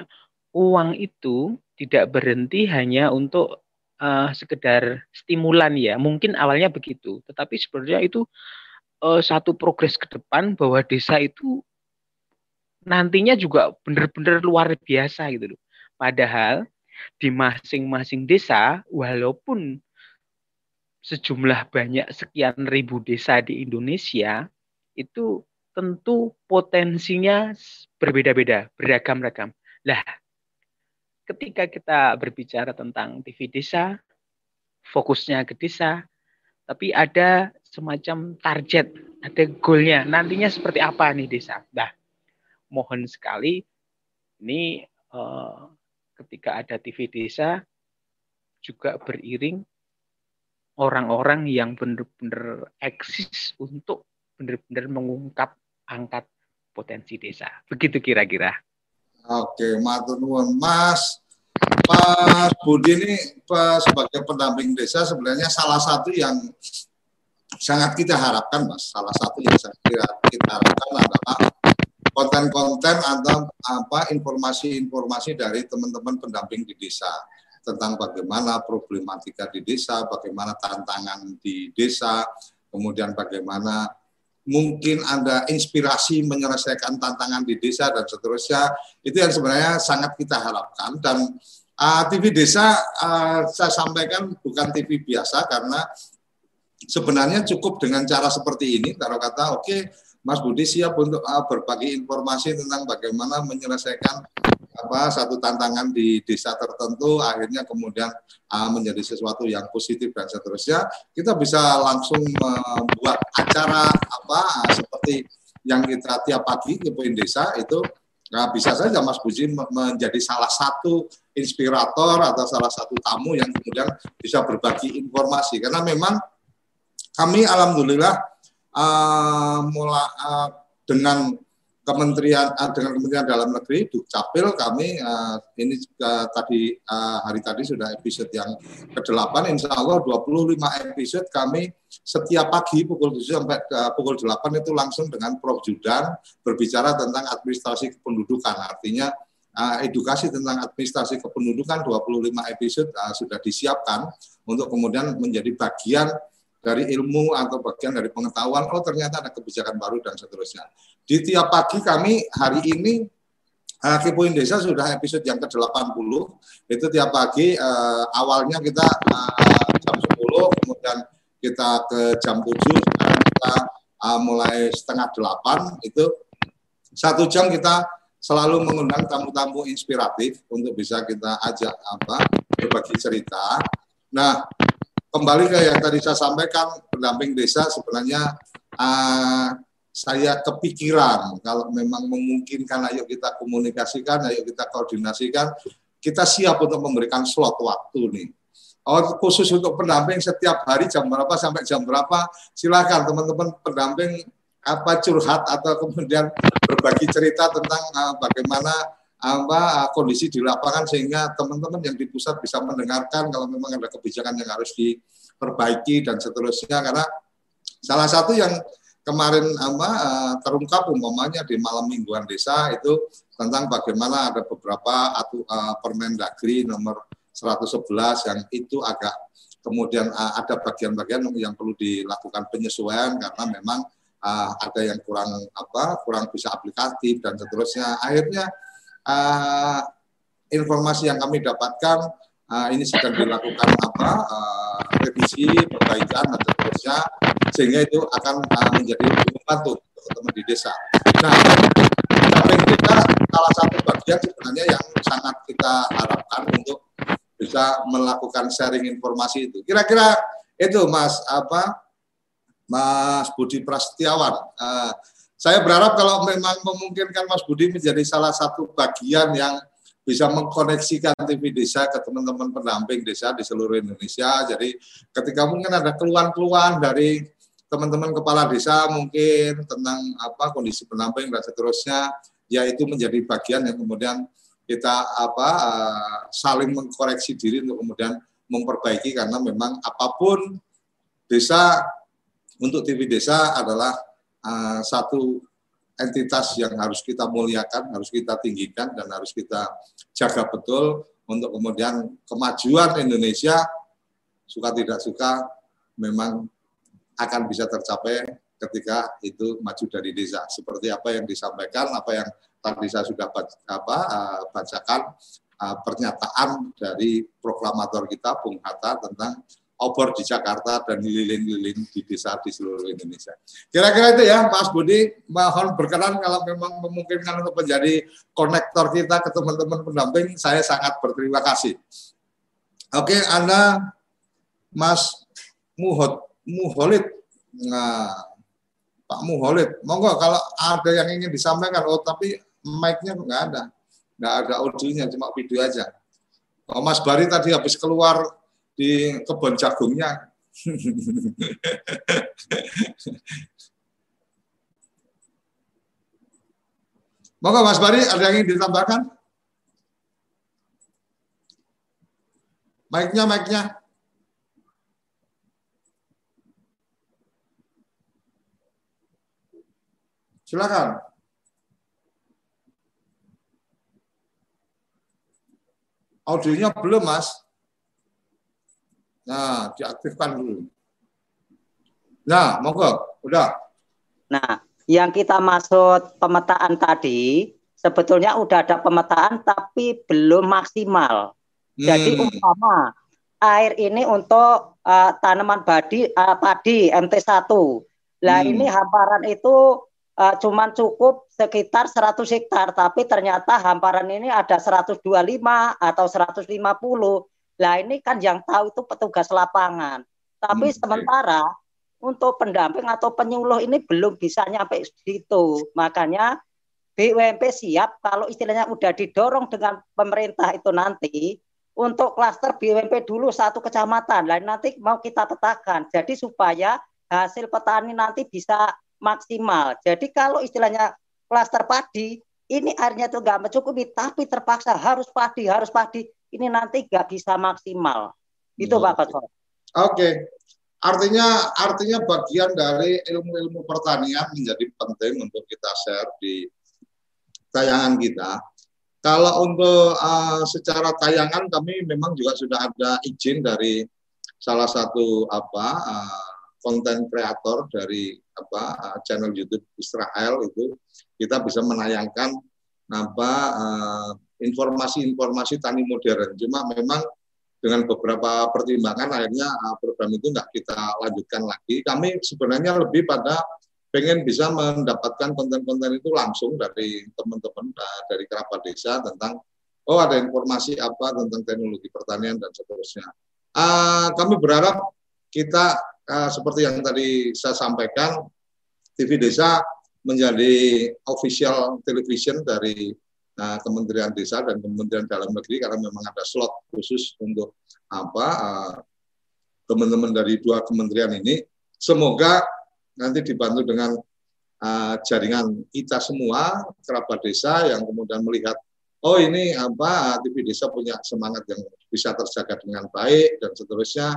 uang itu tidak berhenti hanya untuk uh, sekedar stimulan ya. Mungkin awalnya begitu, tetapi sebenarnya itu uh, satu progres ke depan bahwa desa itu nantinya juga benar-benar luar biasa gitu loh. Padahal di masing-masing desa walaupun sejumlah banyak sekian ribu desa di Indonesia itu tentu potensinya berbeda-beda, beragam-ragam. Lah, ketika kita berbicara tentang TV desa, fokusnya ke desa, tapi ada semacam target, ada goalnya. Nantinya seperti apa nih desa? Nah, mohon sekali ini uh, ketika ada TV desa juga beriring orang-orang yang benar-benar eksis untuk benar-benar mengungkap angkat potensi desa. Begitu kira-kira. Oke, matur nuwun. Mas Pak Budi ini sebagai pendamping desa sebenarnya salah satu yang sangat kita harapkan, Mas. Salah satu yang sangat kita harapkan adalah konten-konten atau apa informasi-informasi dari teman-teman pendamping di desa tentang bagaimana problematika di desa, bagaimana tantangan di desa, kemudian bagaimana mungkin ada inspirasi menyelesaikan tantangan di desa dan seterusnya. Itu yang sebenarnya sangat kita harapkan. Dan uh, TV desa uh, saya sampaikan bukan TV biasa karena sebenarnya cukup dengan cara seperti ini. Kalau kata oke okay, Mas Budi siap untuk uh, berbagi informasi tentang bagaimana menyelesaikan apa satu tantangan di desa tertentu akhirnya kemudian uh, menjadi sesuatu yang positif dan seterusnya. Kita bisa langsung membuat acara apa uh, seperti yang kita tiap pagi ke poin desa itu nah, bisa saja Mas Buji menjadi salah satu inspirator atau salah satu tamu yang kemudian bisa berbagi informasi. Karena memang kami alhamdulillah uh, mula uh, dengan Kementerian uh, dengan Kementerian Dalam Negeri Dukcapil kami uh, ini uh, tadi uh, hari tadi sudah episode yang ke-8 insya Allah 25 episode kami setiap pagi pukul 7 sampai uh, pukul 8 itu langsung dengan Prof. Judan berbicara tentang administrasi kependudukan. Artinya uh, edukasi tentang administrasi kependudukan 25 episode uh, sudah disiapkan untuk kemudian menjadi bagian dari ilmu atau bagian dari pengetahuan oh ternyata ada kebijakan baru dan seterusnya. Di tiap pagi kami hari ini uh, Kipuin Desa sudah episode yang ke-80 itu tiap pagi uh, awalnya kita uh, jam 10 kemudian kita ke jam 7 sekarang kita uh, mulai setengah 8 itu satu jam kita selalu mengundang tamu-tamu inspiratif untuk bisa kita ajak apa berbagi cerita. Nah, kembali ke yang tadi saya sampaikan pendamping desa sebenarnya uh, saya kepikiran kalau memang memungkinkan ayo kita komunikasikan ayo kita koordinasikan. Kita siap untuk memberikan slot waktu nih. Oh, khusus untuk pendamping setiap hari jam berapa sampai jam berapa silakan teman-teman pendamping apa curhat atau kemudian berbagi cerita tentang uh, bagaimana apa kondisi di lapangan sehingga teman-teman yang di pusat bisa mendengarkan kalau memang ada kebijakan yang harus diperbaiki dan seterusnya. Karena salah satu yang kemarin apa eh, terungkap umpamanya di malam mingguan desa itu tentang bagaimana ada beberapa atu, uh, Permendagri nomor 111 yang itu agak kemudian ada bagian-bagian yang perlu dilakukan penyesuaian karena memang ada yang kurang apa kurang bisa aplikatif dan seterusnya. Akhirnya uh, informasi yang kami dapatkan uh, ini sedang dilakukan apa uh, revisi, perbaikan dan seterusnya sehingga itu akan uh, menjadi membantu teman-teman di desa. Nah, samping kita salah satu bagian sebenarnya yang sangat kita harapkan untuk bisa melakukan sharing informasi itu. Kira-kira itu Mas apa Mas Budi Prasetyawan. Uh, saya berharap kalau memang memungkinkan Mas Budi menjadi salah satu bagian yang bisa mengkoneksikan TV desa ke teman-teman pendamping desa di seluruh Indonesia. Jadi ketika mungkin ada keluhan-keluhan dari teman-teman kepala desa mungkin tentang apa kondisi pendamping dan seterusnya, ya itu menjadi bagian yang kemudian kita apa uh, saling mengkoreksi diri untuk kemudian memperbaiki karena memang apa pun desa untuk TV desa adalah uh, satu entitas yang harus kita muliakan, harus kita tinggikan, dan harus kita jaga betul untuk kemudian kemajuan Indonesia, suka tidak suka, memang akan bisa tercapai ketika itu maju dari desa. Seperti apa yang disampaikan, apa yang tadi saya sudah baca, apa, uh, bacakan uh, pernyataan dari proklamator kita, Bung Hatta, tentang obor di Jakarta dan lilin-lilin di desa di seluruh Indonesia. Kira-kira itu ya, Mas Budi, mohon berkenan kalau memang memungkinkan untuk menjadi konektor kita ke teman-teman pendamping, saya sangat berterima kasih. Oke, Anda Mas Muhot, Muholid, nah, Pak Muholid, monggo kalau ada yang ingin disampaikan, oh tapi mic-nya nggak ada, nggak ada audionya, cuma video aja. Oh, Mas Bari tadi habis keluar di kebun jagungnya. Monggo Mas Bari, ada yang ingin ditambahkan? Mic-nya, mic-nya. Silakan. Audionya belum, Mas. Nah, diaktifkan dulu. Nah, monggo, udah. Nah, yang kita maksud pemetaan tadi sebetulnya udah ada pemetaan tapi belum maksimal. Hmm. Jadi umpama air ini untuk uh, tanaman badi uh, padi MT1. Lah hmm. ini hamparan itu uh, cuman cukup sekitar 100 hektar tapi ternyata hamparan ini ada 125 atau 150 Nah ini kan yang tahu itu petugas lapangan. Tapi hmm, sementara untuk pendamping atau penyuluh ini belum bisa nyampe situ. Makanya BUMP siap kalau istilahnya udah didorong dengan pemerintah itu nanti untuk klaster BUMP dulu satu kecamatan. Lain nanti mau kita petakan. Jadi supaya hasil petani nanti bisa maksimal. Jadi kalau istilahnya klaster padi ini airnya itu nggak mencukupi, tapi terpaksa harus padi, harus padi. Ini nanti nggak bisa maksimal. Itu Pak Koco. Oke, artinya artinya bagian dari ilmu-ilmu pertanian menjadi penting untuk kita share di tayangan kita. Kalau untuk uh, secara tayangan kami memang juga sudah ada izin dari salah satu apa uh, konten kreator dari apa uh, channel YouTube Israel itu kita bisa menayangkan apa informasi-informasi uh, tani modern. Cuma memang dengan beberapa pertimbangan akhirnya uh, program itu nggak kita lanjutkan lagi. Kami sebenarnya lebih pada pengen bisa mendapatkan konten-konten itu langsung dari teman-teman dari kerabat desa tentang oh ada informasi apa tentang teknologi pertanian dan seterusnya. Uh, kami berharap kita uh, seperti yang tadi saya sampaikan TV Desa menjadi official television dari uh, Kementerian Desa dan Kementerian Dalam Negeri karena memang ada slot khusus untuk apa teman-teman uh, dari dua kementerian ini. Semoga nanti dibantu dengan uh, jaringan kita semua kerabat desa yang kemudian melihat oh ini apa TV desa punya semangat yang bisa terjaga dengan baik dan seterusnya.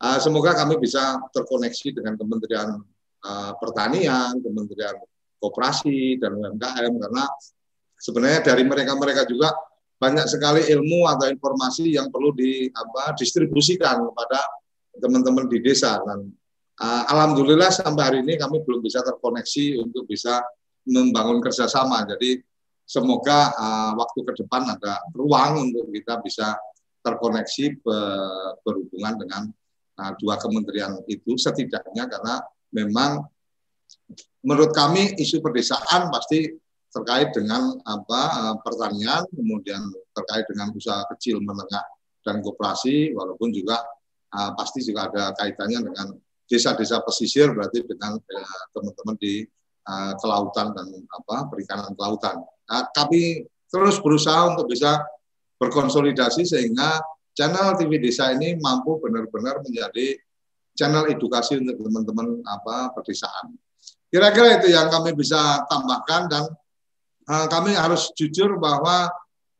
Uh, semoga kami bisa terkoneksi dengan Kementerian uh, Pertanian, Kementerian Koperasi dan UMKM karena sebenarnya dari mereka-mereka juga banyak sekali ilmu atau informasi yang perlu di apa distribusikan kepada teman-teman di desa dan uh, alhamdulillah sampai hari ini kami belum bisa terkoneksi untuk bisa membangun kerjasama. Jadi semoga uh, waktu ke depan ada ruang untuk kita bisa terkoneksi be, berhubungan dengan uh, dua kementerian itu setidaknya karena memang menurut kami isu perdesaan pasti terkait dengan apa uh, pertanian kemudian terkait dengan usaha kecil menengah dan koperasi walaupun juga uh, pasti juga ada kaitannya dengan desa-desa pesisir berarti dengan eh, teman-teman di uh, kelautan dan apa perikanan kelautan. Nah, kami terus berusaha untuk bisa berkonsolidasi sehingga channel TV Desa ini mampu benar-benar menjadi channel edukasi untuk teman-teman apa pedesaan. Kira-kira itu yang kami bisa tambahkan dan uh, kami harus jujur bahwa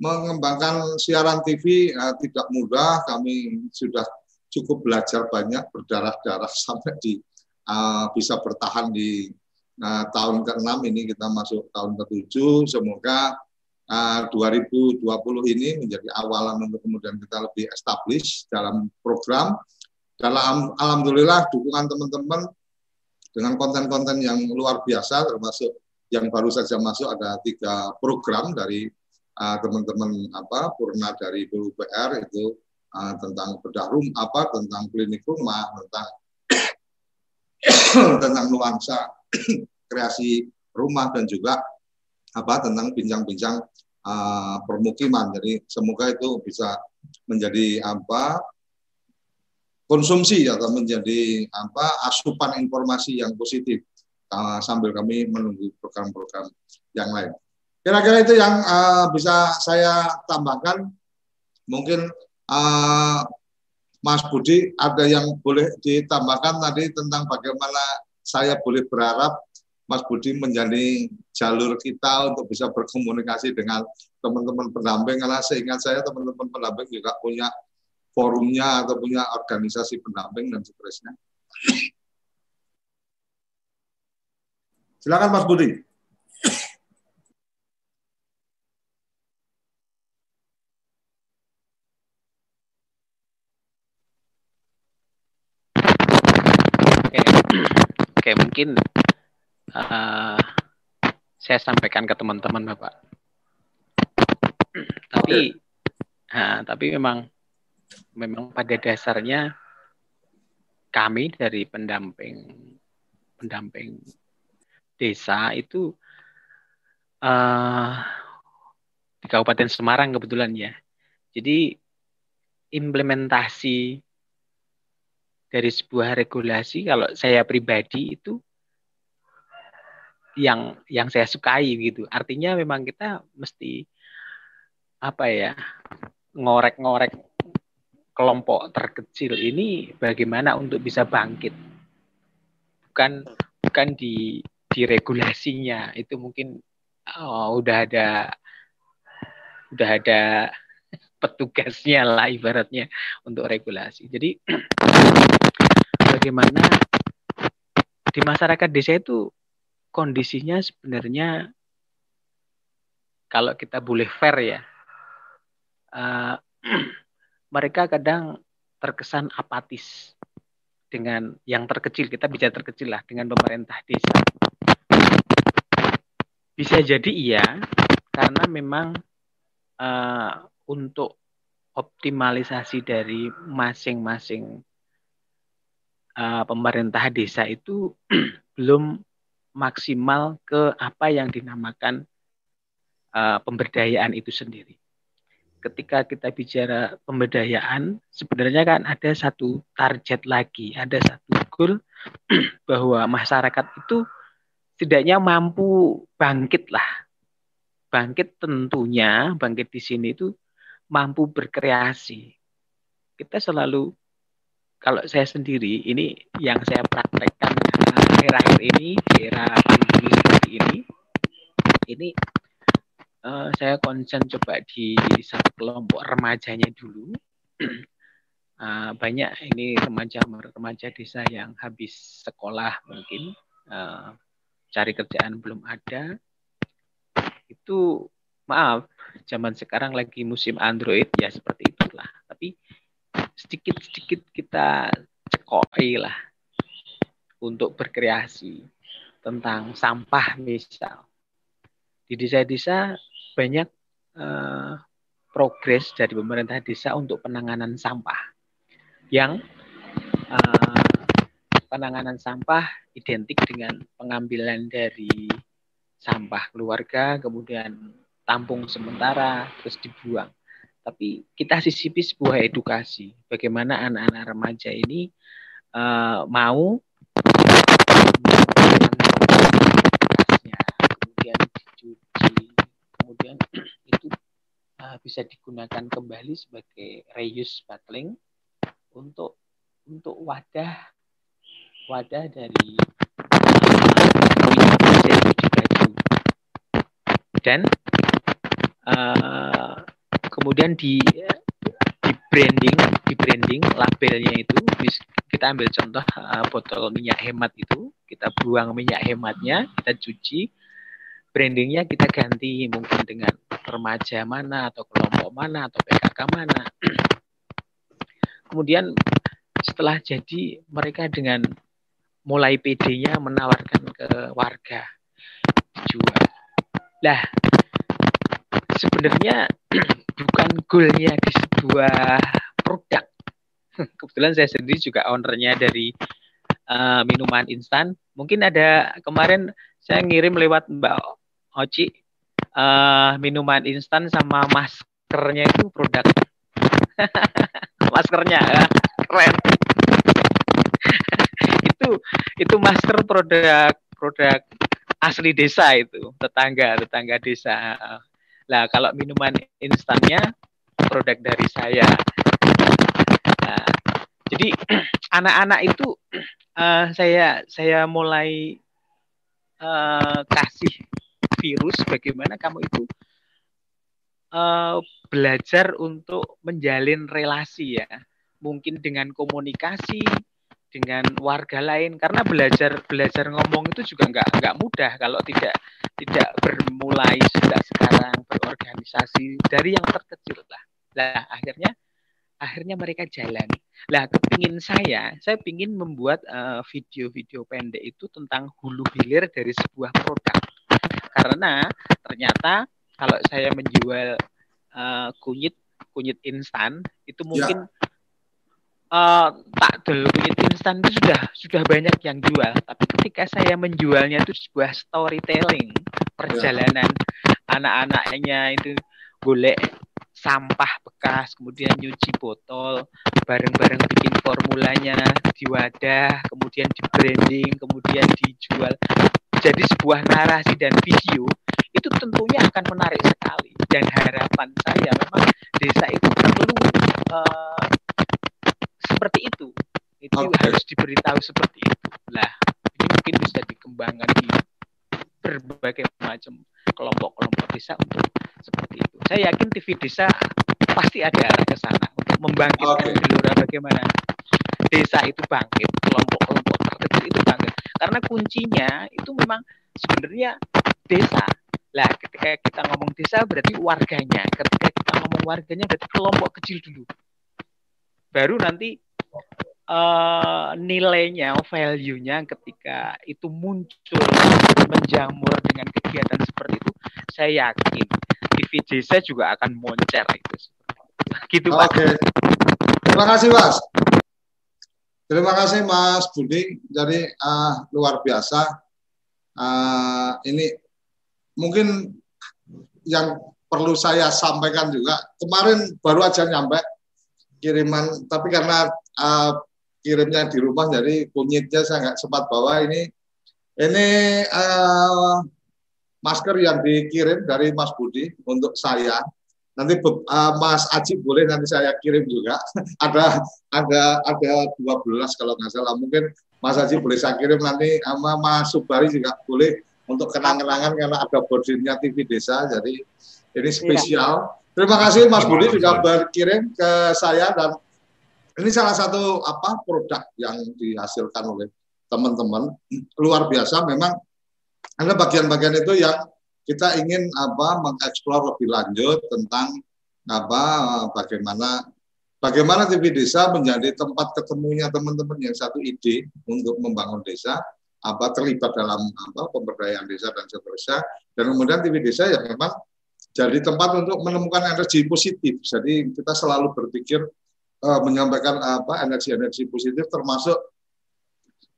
mengembangkan siaran TV uh, tidak mudah. Kami sudah cukup belajar banyak berdarah-darah sampai di uh, bisa bertahan di uh, tahun ke-6 ini. Kita masuk tahun ke-7 semoga uh, 2020 ini menjadi awalan untuk kemudian kita lebih establish dalam program. Dalam alhamdulillah dukungan teman-teman dengan konten-konten yang luar biasa termasuk yang baru saja masuk ada tiga program dari teman-teman uh, apa Purna dari PUPR itu uh, tentang bedah rum apa tentang klinik rumah tentang tentang nuansa kreasi rumah dan juga apa tentang bincang-bincang uh, permukiman. Jadi semoga itu bisa menjadi apa konsumsi atau menjadi apa asupan informasi yang positif uh, sambil kami menunggu program-program yang lain. Kira-kira itu yang uh, bisa saya tambahkan. Mungkin uh, Mas Budi ada yang boleh ditambahkan tadi tentang bagaimana saya boleh berharap Mas Budi menjadi jalur kita untuk bisa berkomunikasi dengan teman-teman pendamping karena seingat saya teman-teman pendamping juga punya forumnya atau punya organisasi pendamping dan seterusnya. Silakan Mas Budi. Oke, mungkin uh, saya sampaikan ke teman-teman, Bapak. tapi, nah, tapi memang, memang pada dasarnya kami dari pendamping, pendamping desa itu uh, di Kabupaten Semarang kebetulan ya. Jadi implementasi dari sebuah regulasi kalau saya pribadi itu yang yang saya sukai gitu. Artinya memang kita mesti apa ya ngorek-ngorek kelompok terkecil ini bagaimana untuk bisa bangkit. bukan bukan di di regulasinya itu mungkin oh, udah ada udah ada petugasnya lah ibaratnya untuk regulasi. Jadi bagaimana di masyarakat desa itu kondisinya sebenarnya kalau kita boleh fair ya, uh, mereka kadang terkesan apatis dengan yang terkecil kita bisa terkecil lah dengan pemerintah desa. Bisa jadi iya karena memang uh, untuk optimalisasi dari masing-masing uh, pemerintah desa itu belum maksimal ke apa yang dinamakan uh, pemberdayaan itu sendiri. Ketika kita bicara pemberdayaan, sebenarnya kan ada satu target lagi, ada satu goal bahwa masyarakat itu setidaknya mampu bangkit lah. Bangkit tentunya, bangkit di sini itu mampu berkreasi. Kita selalu, kalau saya sendiri, ini yang saya praktekkan akhir-akhir ini, era pandemi seperti ini, ini uh, saya konsen coba di satu kelompok remajanya dulu. uh, banyak ini remaja-remaja desa yang habis sekolah mungkin, uh, cari kerjaan belum ada, itu maaf, zaman sekarang lagi musim Android ya seperti itulah. Tapi sedikit-sedikit kita cekoi lah untuk berkreasi tentang sampah misal. Di desa-desa banyak uh, progres dari pemerintah desa untuk penanganan sampah yang uh, penanganan sampah identik dengan pengambilan dari sampah keluarga, kemudian tampung sementara, terus dibuang. Tapi kita sisipi sebuah edukasi, bagaimana anak-anak remaja ini uh, mau kemudian dicuci, kemudian itu uh, bisa digunakan kembali sebagai reuse bottling untuk untuk wadah wadah dari dan uh, kemudian di di branding di branding labelnya itu kita ambil contoh uh, botol minyak hemat itu kita buang minyak hematnya kita cuci brandingnya kita ganti mungkin dengan remaja mana atau kelompok mana atau PKK mana. Kemudian setelah jadi mereka dengan mulai PD-nya menawarkan ke warga dijual lah, sebenarnya bukan goalnya di sebuah produk. Kebetulan saya sendiri juga ownernya dari uh, minuman instan. Mungkin ada kemarin saya ngirim lewat Mbak Oci uh, minuman instan sama maskernya itu produk. maskernya ya, keren. Itu masker produk produk asli desa itu, tetangga, tetangga desa. Nah, kalau minuman instannya produk dari saya. Nah, jadi anak-anak itu uh, saya saya mulai uh, kasih virus bagaimana kamu itu uh, belajar untuk menjalin relasi ya. Mungkin dengan komunikasi, dengan warga lain. Karena belajar belajar ngomong itu juga nggak nggak mudah kalau tidak tidak bermulai sejak sekarang berorganisasi dari yang terkecil lah. Lah akhirnya akhirnya mereka jalan. Lah kepingin saya saya ingin membuat uh, video-video pendek itu tentang hulu hilir dari sebuah produk. Karena ternyata kalau saya menjual uh, kunyit kunyit instan itu mungkin ya uh, takdel kunyit instan itu sudah sudah banyak yang jual tapi ketika saya menjualnya itu sebuah storytelling perjalanan anak-anaknya itu golek sampah bekas kemudian nyuci botol bareng-bareng bikin formulanya di wadah kemudian di branding kemudian dijual. Jadi sebuah narasi dan video itu tentunya akan menarik sekali. Dan harapan saya memang desa itu perlu uh, seperti itu. Itu okay. harus diberitahu seperti itu. Lah, ini mengembangkan di berbagai macam kelompok-kelompok desa untuk seperti itu. Saya yakin TV desa pasti ada arah ke sana untuk membangkitkan okay. gelora bagaimana desa itu bangkit, kelompok-kelompok terkecil itu bangkit. Karena kuncinya itu memang sebenarnya desa. Lah, ketika kita ngomong desa berarti warganya. Ketika kita ngomong warganya berarti kelompok kecil dulu. Baru nanti uh, nilainya, value-nya ketika itu muncul menjamur dengan kegiatan seperti itu, saya yakin TV desa juga akan moncer itu. Gitu. Oke. Terima kasih Mas. Terima kasih Mas Budi. Jadi uh, luar biasa. Uh, ini mungkin yang perlu saya sampaikan juga. Kemarin baru aja nyampe kiriman, tapi karena uh, kirimnya di rumah, jadi kunyitnya saya nggak sempat bawa. Ini. Ini uh, masker yang dikirim dari Mas Budi untuk saya. Nanti uh, Mas Aji boleh nanti saya kirim juga. Ada ada ada 12 kalau nggak salah. Mungkin Mas Aji boleh saya kirim nanti sama Mas Subari juga boleh untuk kenang-kenangan karena ada bodinya TV Desa. Jadi ini spesial. Terima kasih Mas Budi sudah berkirim ke saya dan ini salah satu apa produk yang dihasilkan oleh teman-teman. Luar biasa memang ada bagian-bagian itu yang kita ingin apa mengeksplor lebih lanjut tentang apa bagaimana bagaimana TV desa menjadi tempat ketemunya teman-teman yang satu ide untuk membangun desa apa terlibat dalam apa pemberdayaan desa dan seterusnya. Dan kemudian TV desa yang memang jadi tempat untuk menemukan energi positif jadi kita selalu berpikir uh, menyampaikan apa energi-energi positif termasuk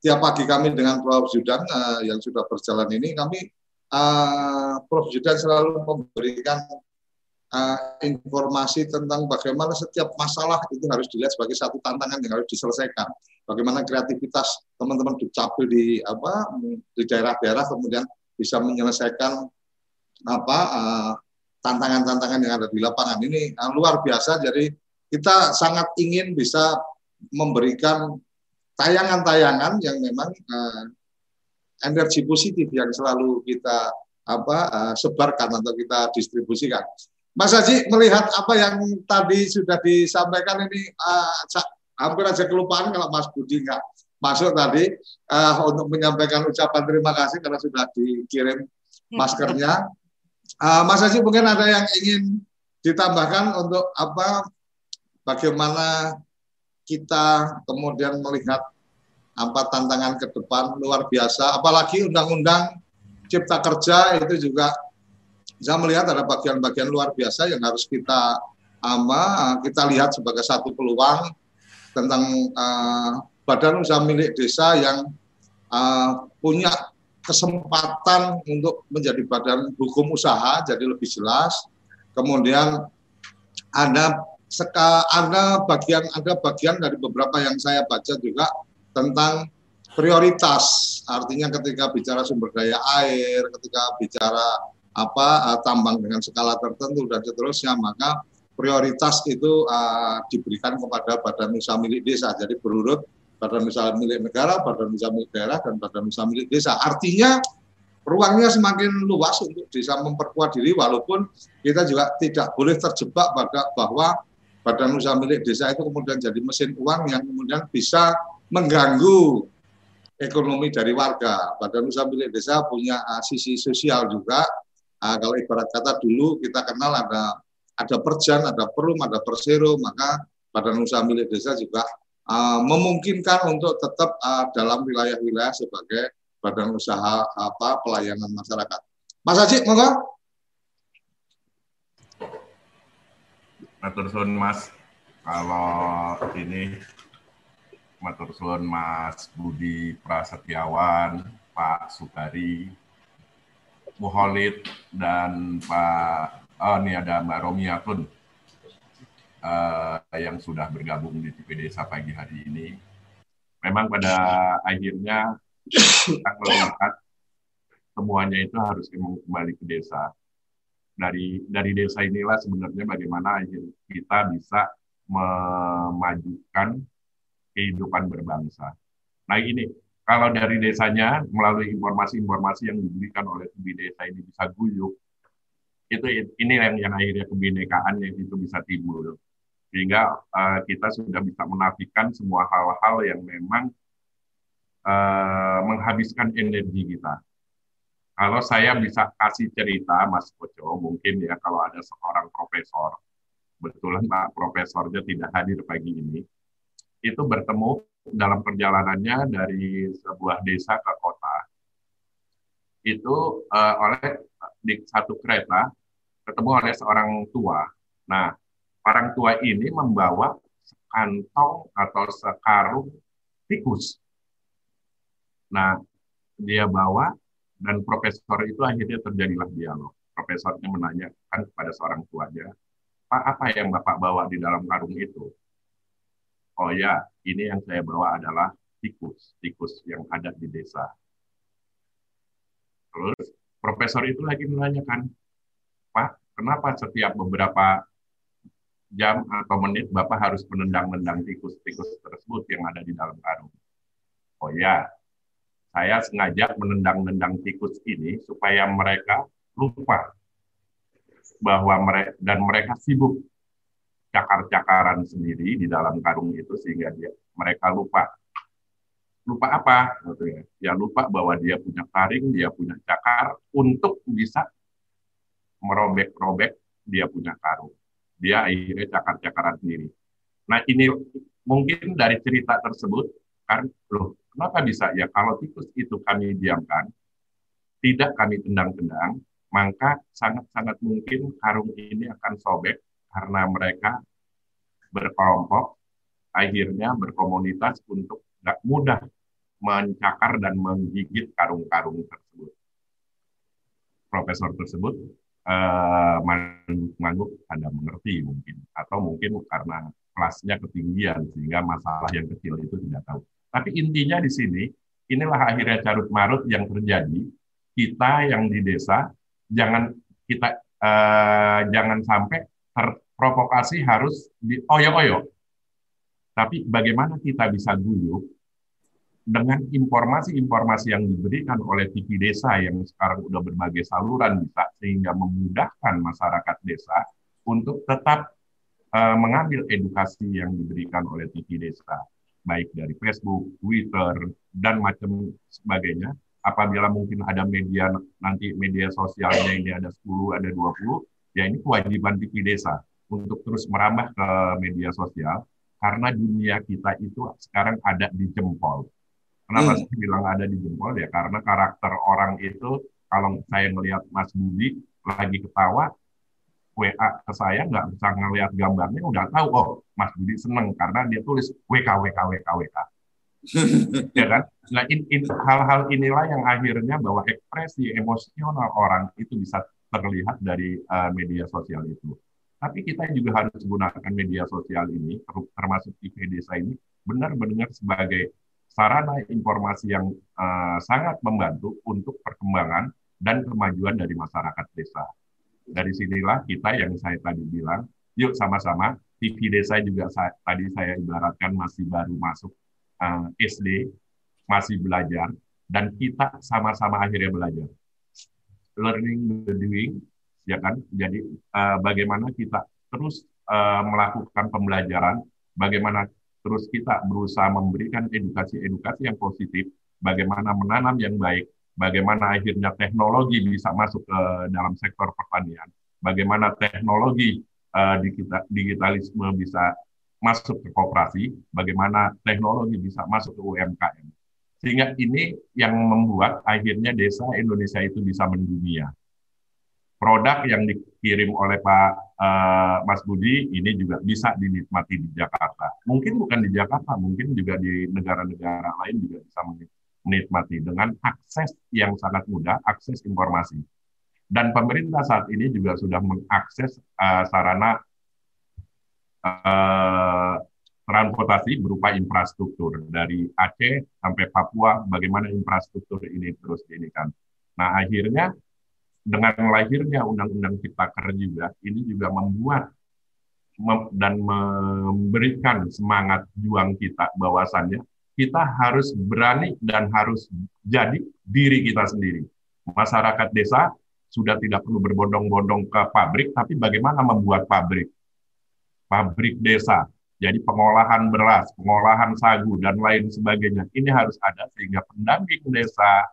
tiap pagi kami dengan Prof Zudan uh, yang sudah berjalan ini kami uh, Prof. Judan selalu memberikan uh, informasi tentang bagaimana setiap masalah itu harus dilihat sebagai satu tantangan yang harus diselesaikan. Bagaimana kreativitas teman-teman dicapil di apa di daerah-daerah kemudian bisa menyelesaikan apa uh, tantangan-tantangan yang ada di lapangan ini uh, luar biasa. Jadi kita sangat ingin bisa memberikan tayangan-tayangan yang memang uh, energi positif yang selalu kita apa uh, sebarkan atau kita distribusikan. Mas Haji melihat apa yang tadi sudah disampaikan ini uh, hampir aja kelupaan kalau Mas Budi nggak masuk tadi uh, untuk menyampaikan ucapan terima kasih karena sudah dikirim maskernya. Uh, Mas Haji mungkin ada yang ingin ditambahkan untuk apa bagaimana kita kemudian melihat apa tantangan ke depan luar biasa. Apalagi undang-undang cipta kerja itu juga saya melihat ada bagian-bagian luar biasa yang harus kita ama kita lihat sebagai satu peluang tentang uh, badan usaha milik desa yang uh, punya kesempatan untuk menjadi badan hukum usaha jadi lebih jelas. Kemudian ada ada bagian ada bagian dari beberapa yang saya baca juga tentang prioritas. Artinya ketika bicara sumber daya air, ketika bicara apa uh, tambang dengan skala tertentu dan seterusnya, maka prioritas itu uh, diberikan kepada badan usaha milik desa. Jadi berurut badan usaha milik negara, badan usaha milik daerah, dan badan usaha milik desa. Artinya ruangnya semakin luas untuk bisa memperkuat diri, walaupun kita juga tidak boleh terjebak pada bahwa badan usaha milik desa itu kemudian jadi mesin uang yang kemudian bisa mengganggu ekonomi dari warga. Badan usaha milik desa punya uh, sisi sosial juga. Uh, kalau ibarat kata dulu kita kenal ada ada perjan, ada perum, ada persero, maka badan usaha milik desa juga uh, memungkinkan untuk tetap uh, dalam wilayah-wilayah sebagai badan usaha apa pelayanan masyarakat. Mas Haji, monggo. Matur Mas. Kalau ini matur suwun Mas Budi Prasetyawan, Pak Sukari, Muholid, dan Pak oh ini ada Mbak Romiatun uh, yang sudah bergabung di TV Desa pagi hari ini. Memang pada akhirnya kita melihat semuanya itu harus kembali ke desa. Dari dari desa inilah sebenarnya bagaimana kita bisa memajukan kehidupan berbangsa. Nah ini kalau dari desanya melalui informasi-informasi yang diberikan oleh TV desa ini bisa guyup, itu ini yang yang akhirnya kebinekaan yang itu bisa timbul sehingga uh, kita sudah bisa menafikan semua hal-hal yang memang uh, menghabiskan energi kita. Kalau saya bisa kasih cerita, Mas Koco, mungkin ya kalau ada seorang profesor, betulan Pak Profesornya tidak hadir pagi ini, itu bertemu dalam perjalanannya dari sebuah desa ke kota, itu uh, oleh di satu kereta ketemu oleh seorang tua. Nah, orang tua ini membawa sekantong atau sekarung tikus. Nah, dia bawa dan profesor itu akhirnya terjadilah dialog. Profesornya menanyakan kepada seorang tuanya, Pak, apa yang Bapak bawa di dalam karung itu? Oh ya, ini yang saya bawa adalah tikus, tikus yang ada di desa. Terus profesor itu lagi menanyakan, Pak, kenapa setiap beberapa jam atau menit Bapak harus menendang-nendang tikus-tikus tersebut yang ada di dalam karung. Oh ya, saya sengaja menendang-nendang tikus ini supaya mereka lupa bahwa mereka dan mereka sibuk cakar-cakaran sendiri di dalam karung itu sehingga dia mereka lupa. Lupa apa? Gitu ya. Lupa bahwa dia punya taring dia punya cakar untuk bisa merobek-robek dia punya karung dia akhirnya cakar-cakaran sendiri. Nah ini mungkin dari cerita tersebut kan loh kenapa bisa ya kalau tikus itu kami diamkan tidak kami tendang-tendang maka sangat-sangat mungkin karung ini akan sobek karena mereka berkelompok akhirnya berkomunitas untuk tidak mudah mencakar dan menggigit karung-karung tersebut. Profesor tersebut uh, mangguk Anda mengerti mungkin atau mungkin karena kelasnya ketinggian sehingga masalah yang kecil itu tidak tahu. Tapi intinya di sini inilah akhirnya carut marut yang terjadi kita yang di desa jangan kita uh, jangan sampai terprovokasi harus di oyo-oyo. Tapi bagaimana kita bisa guyup dengan informasi-informasi yang diberikan oleh TV desa yang sekarang sudah berbagai saluran bisa sehingga memudahkan masyarakat desa untuk tetap uh, mengambil edukasi yang diberikan oleh TV desa baik dari Facebook, Twitter dan macam sebagainya. Apabila mungkin ada media nanti media sosialnya ini ada 10, ada 20, ya ini kewajiban TV desa untuk terus merambah ke media sosial karena dunia kita itu sekarang ada di jempol Kenapa hmm. saya bilang ada di jempol ya? Karena karakter orang itu kalau saya melihat Mas Budi lagi ketawa, WA ke saya nggak bisa ngelihat gambarnya udah tahu oh Mas Budi seneng karena dia tulis WK WK WK WK ya kan nah in, in, hal-hal inilah yang akhirnya bahwa ekspresi emosional orang itu bisa terlihat dari uh, media sosial itu tapi kita juga harus gunakan media sosial ini termasuk TV desa ini benar-benar sebagai sarana informasi yang uh, sangat membantu untuk perkembangan dan kemajuan dari masyarakat desa. Dari sinilah kita yang saya tadi bilang, yuk sama-sama TV desa juga saya, tadi saya ibaratkan masih baru masuk uh, eh, SD, masih belajar, dan kita sama-sama akhirnya belajar. Learning the doing, ya kan? Jadi uh, bagaimana kita terus uh, melakukan pembelajaran, bagaimana terus kita berusaha memberikan edukasi-edukasi yang positif, bagaimana menanam yang baik, bagaimana akhirnya teknologi bisa masuk ke dalam sektor pertanian, bagaimana teknologi uh, digitalisme bisa masuk ke kooperasi, bagaimana teknologi bisa masuk ke UMKM. Sehingga ini yang membuat akhirnya desa Indonesia itu bisa mendunia produk yang dikirim oleh Pak uh, Mas Budi ini juga bisa dinikmati di Jakarta. Mungkin bukan di Jakarta, mungkin juga di negara-negara lain juga bisa menikmati dengan akses yang sangat mudah, akses informasi. Dan pemerintah saat ini juga sudah mengakses uh, sarana uh, transportasi berupa infrastruktur dari Aceh sampai Papua, bagaimana infrastruktur ini terus diinikan. Nah, akhirnya dengan lahirnya Undang-Undang Cipta Kerja juga, ini juga membuat mem dan memberikan semangat juang kita bahwasannya kita harus berani dan harus jadi diri kita sendiri. Masyarakat desa sudah tidak perlu berbondong-bondong ke pabrik, tapi bagaimana membuat pabrik? Pabrik desa, jadi pengolahan beras, pengolahan sagu, dan lain sebagainya. Ini harus ada sehingga pendamping desa,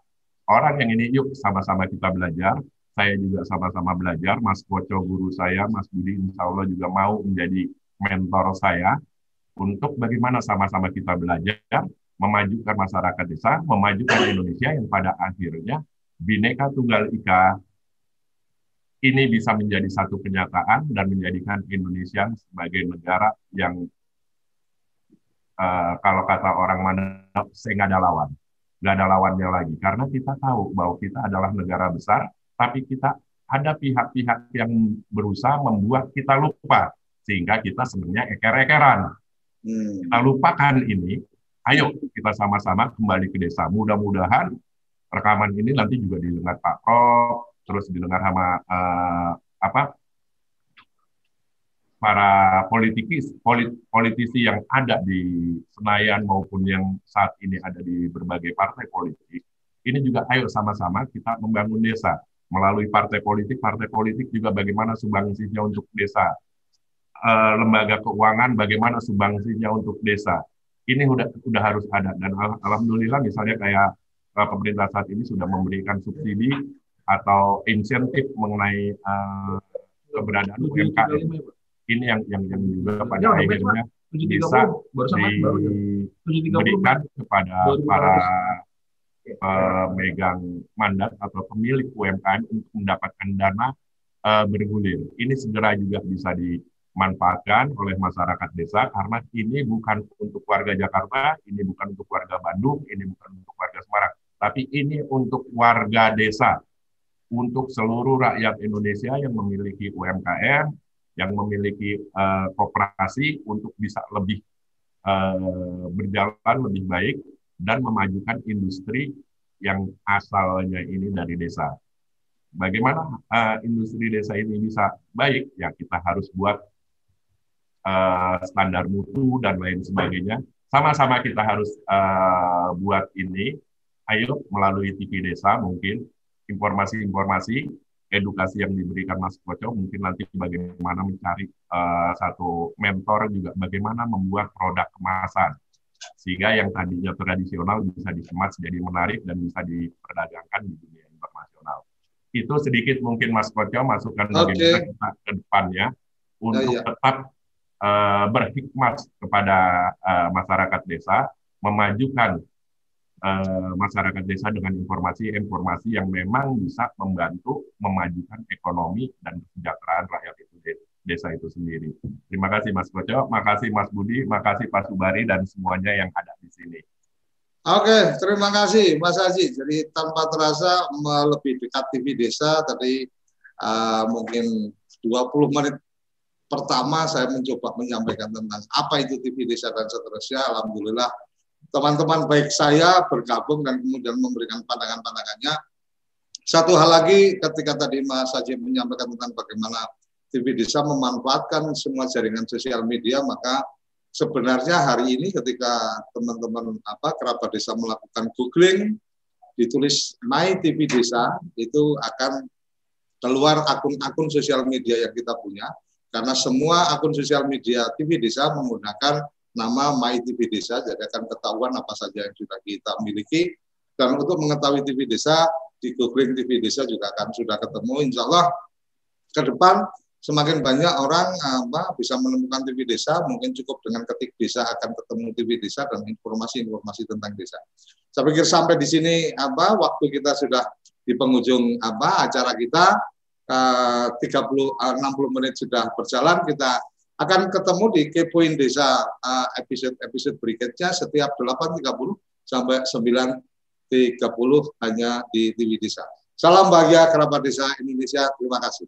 orang yang ini yuk sama-sama kita belajar, saya juga sama-sama belajar, Mas Koco guru saya, Mas Budi insya Allah juga mau menjadi mentor saya, untuk bagaimana sama-sama kita belajar, memajukan masyarakat desa, memajukan Indonesia yang pada akhirnya Bineka Tunggal Ika ini bisa menjadi satu kenyataan dan menjadikan Indonesia sebagai negara yang uh, kalau kata orang mana saya nggak ada lawan, nggak ada lawannya lagi. Karena kita tahu bahwa kita adalah negara besar, tapi kita ada pihak-pihak yang berusaha membuat kita lupa sehingga kita sebenarnya eker-ekeran. Hmm. Kita lupakan ini, ayo kita sama-sama kembali ke desa. Mudah-mudahan rekaman ini nanti juga didengar Pak Prof, terus didengar sama uh, apa para politikus polit, politisi yang ada di Senayan maupun yang saat ini ada di berbagai partai politik ini juga ayo sama-sama kita membangun desa melalui partai politik. Partai politik juga bagaimana sumbangsinya untuk desa. Uh, lembaga keuangan bagaimana sumbangsinya untuk desa. Ini udah udah harus ada. Dan alhamdulillah misalnya kayak uh, pemerintah saat ini sudah memberikan subsidi atau insentif mengenai uh, keberadaan UMKM ini yang yang yang juga pada ya, akhirnya bisa diberikan kepada para pemegang mandat atau pemilik UMKM untuk mendapatkan dana uh, bergulir. Ini segera juga bisa dimanfaatkan oleh masyarakat desa karena ini bukan untuk warga Jakarta, ini bukan untuk warga Bandung, ini bukan untuk warga Semarang, tapi ini untuk warga desa untuk seluruh rakyat Indonesia yang memiliki UMKM, yang memiliki uh, koperasi untuk bisa lebih uh, berjalan lebih baik dan memajukan industri yang asalnya ini dari desa. Bagaimana uh, industri desa ini bisa baik? Ya kita harus buat uh, standar mutu dan lain sebagainya. Sama-sama kita harus uh, buat ini. Ayo melalui TV desa mungkin informasi-informasi edukasi yang diberikan Mas Koco mungkin nanti bagaimana mencari uh, satu mentor juga bagaimana membuat produk kemasan sehingga yang tadinya tradisional bisa dikemas jadi menarik dan bisa diperdagangkan di dunia internasional. Itu sedikit mungkin Mas Koco masukkan okay. bagaimana kita ke depannya untuk ya, ya. tetap uh, berhikmat kepada uh, masyarakat desa memajukan uh, masyarakat desa dengan informasi-informasi yang memang bisa membantu memajukan ekonomi dan kesejahteraan rakyat desa itu sendiri. Terima kasih Mas Koco, makasih Mas Budi, makasih Pak Subari dan semuanya yang ada di sini. Oke, terima kasih Mas Haji. Jadi tanpa terasa lebih dekat TV Desa tadi uh, mungkin 20 menit pertama saya mencoba menyampaikan tentang apa itu TV Desa dan seterusnya. Alhamdulillah teman-teman baik saya bergabung dan kemudian memberikan pandangan-pandangannya. Satu hal lagi ketika tadi Mas Haji menyampaikan tentang bagaimana TV Desa memanfaatkan semua jaringan sosial media, maka sebenarnya hari ini ketika teman-teman apa kerabat desa melakukan googling, ditulis My TV Desa, itu akan keluar akun-akun sosial media yang kita punya, karena semua akun sosial media TV Desa menggunakan nama My TV Desa, jadi akan ketahuan apa saja yang sudah kita miliki. Dan untuk mengetahui TV Desa, di googling TV Desa juga akan sudah ketemu. Insya Allah ke depan semakin banyak orang apa, bisa menemukan TV Desa, mungkin cukup dengan ketik desa akan ketemu TV Desa dan informasi-informasi tentang desa. Saya pikir sampai di sini apa waktu kita sudah di penghujung apa acara kita eh, 30 60 menit sudah berjalan kita akan ketemu di Kepoin Desa uh, episode-episode berikutnya setiap 8.30 sampai 9.30 hanya di TV Desa. Salam bahagia kerabat desa Indonesia. Terima kasih.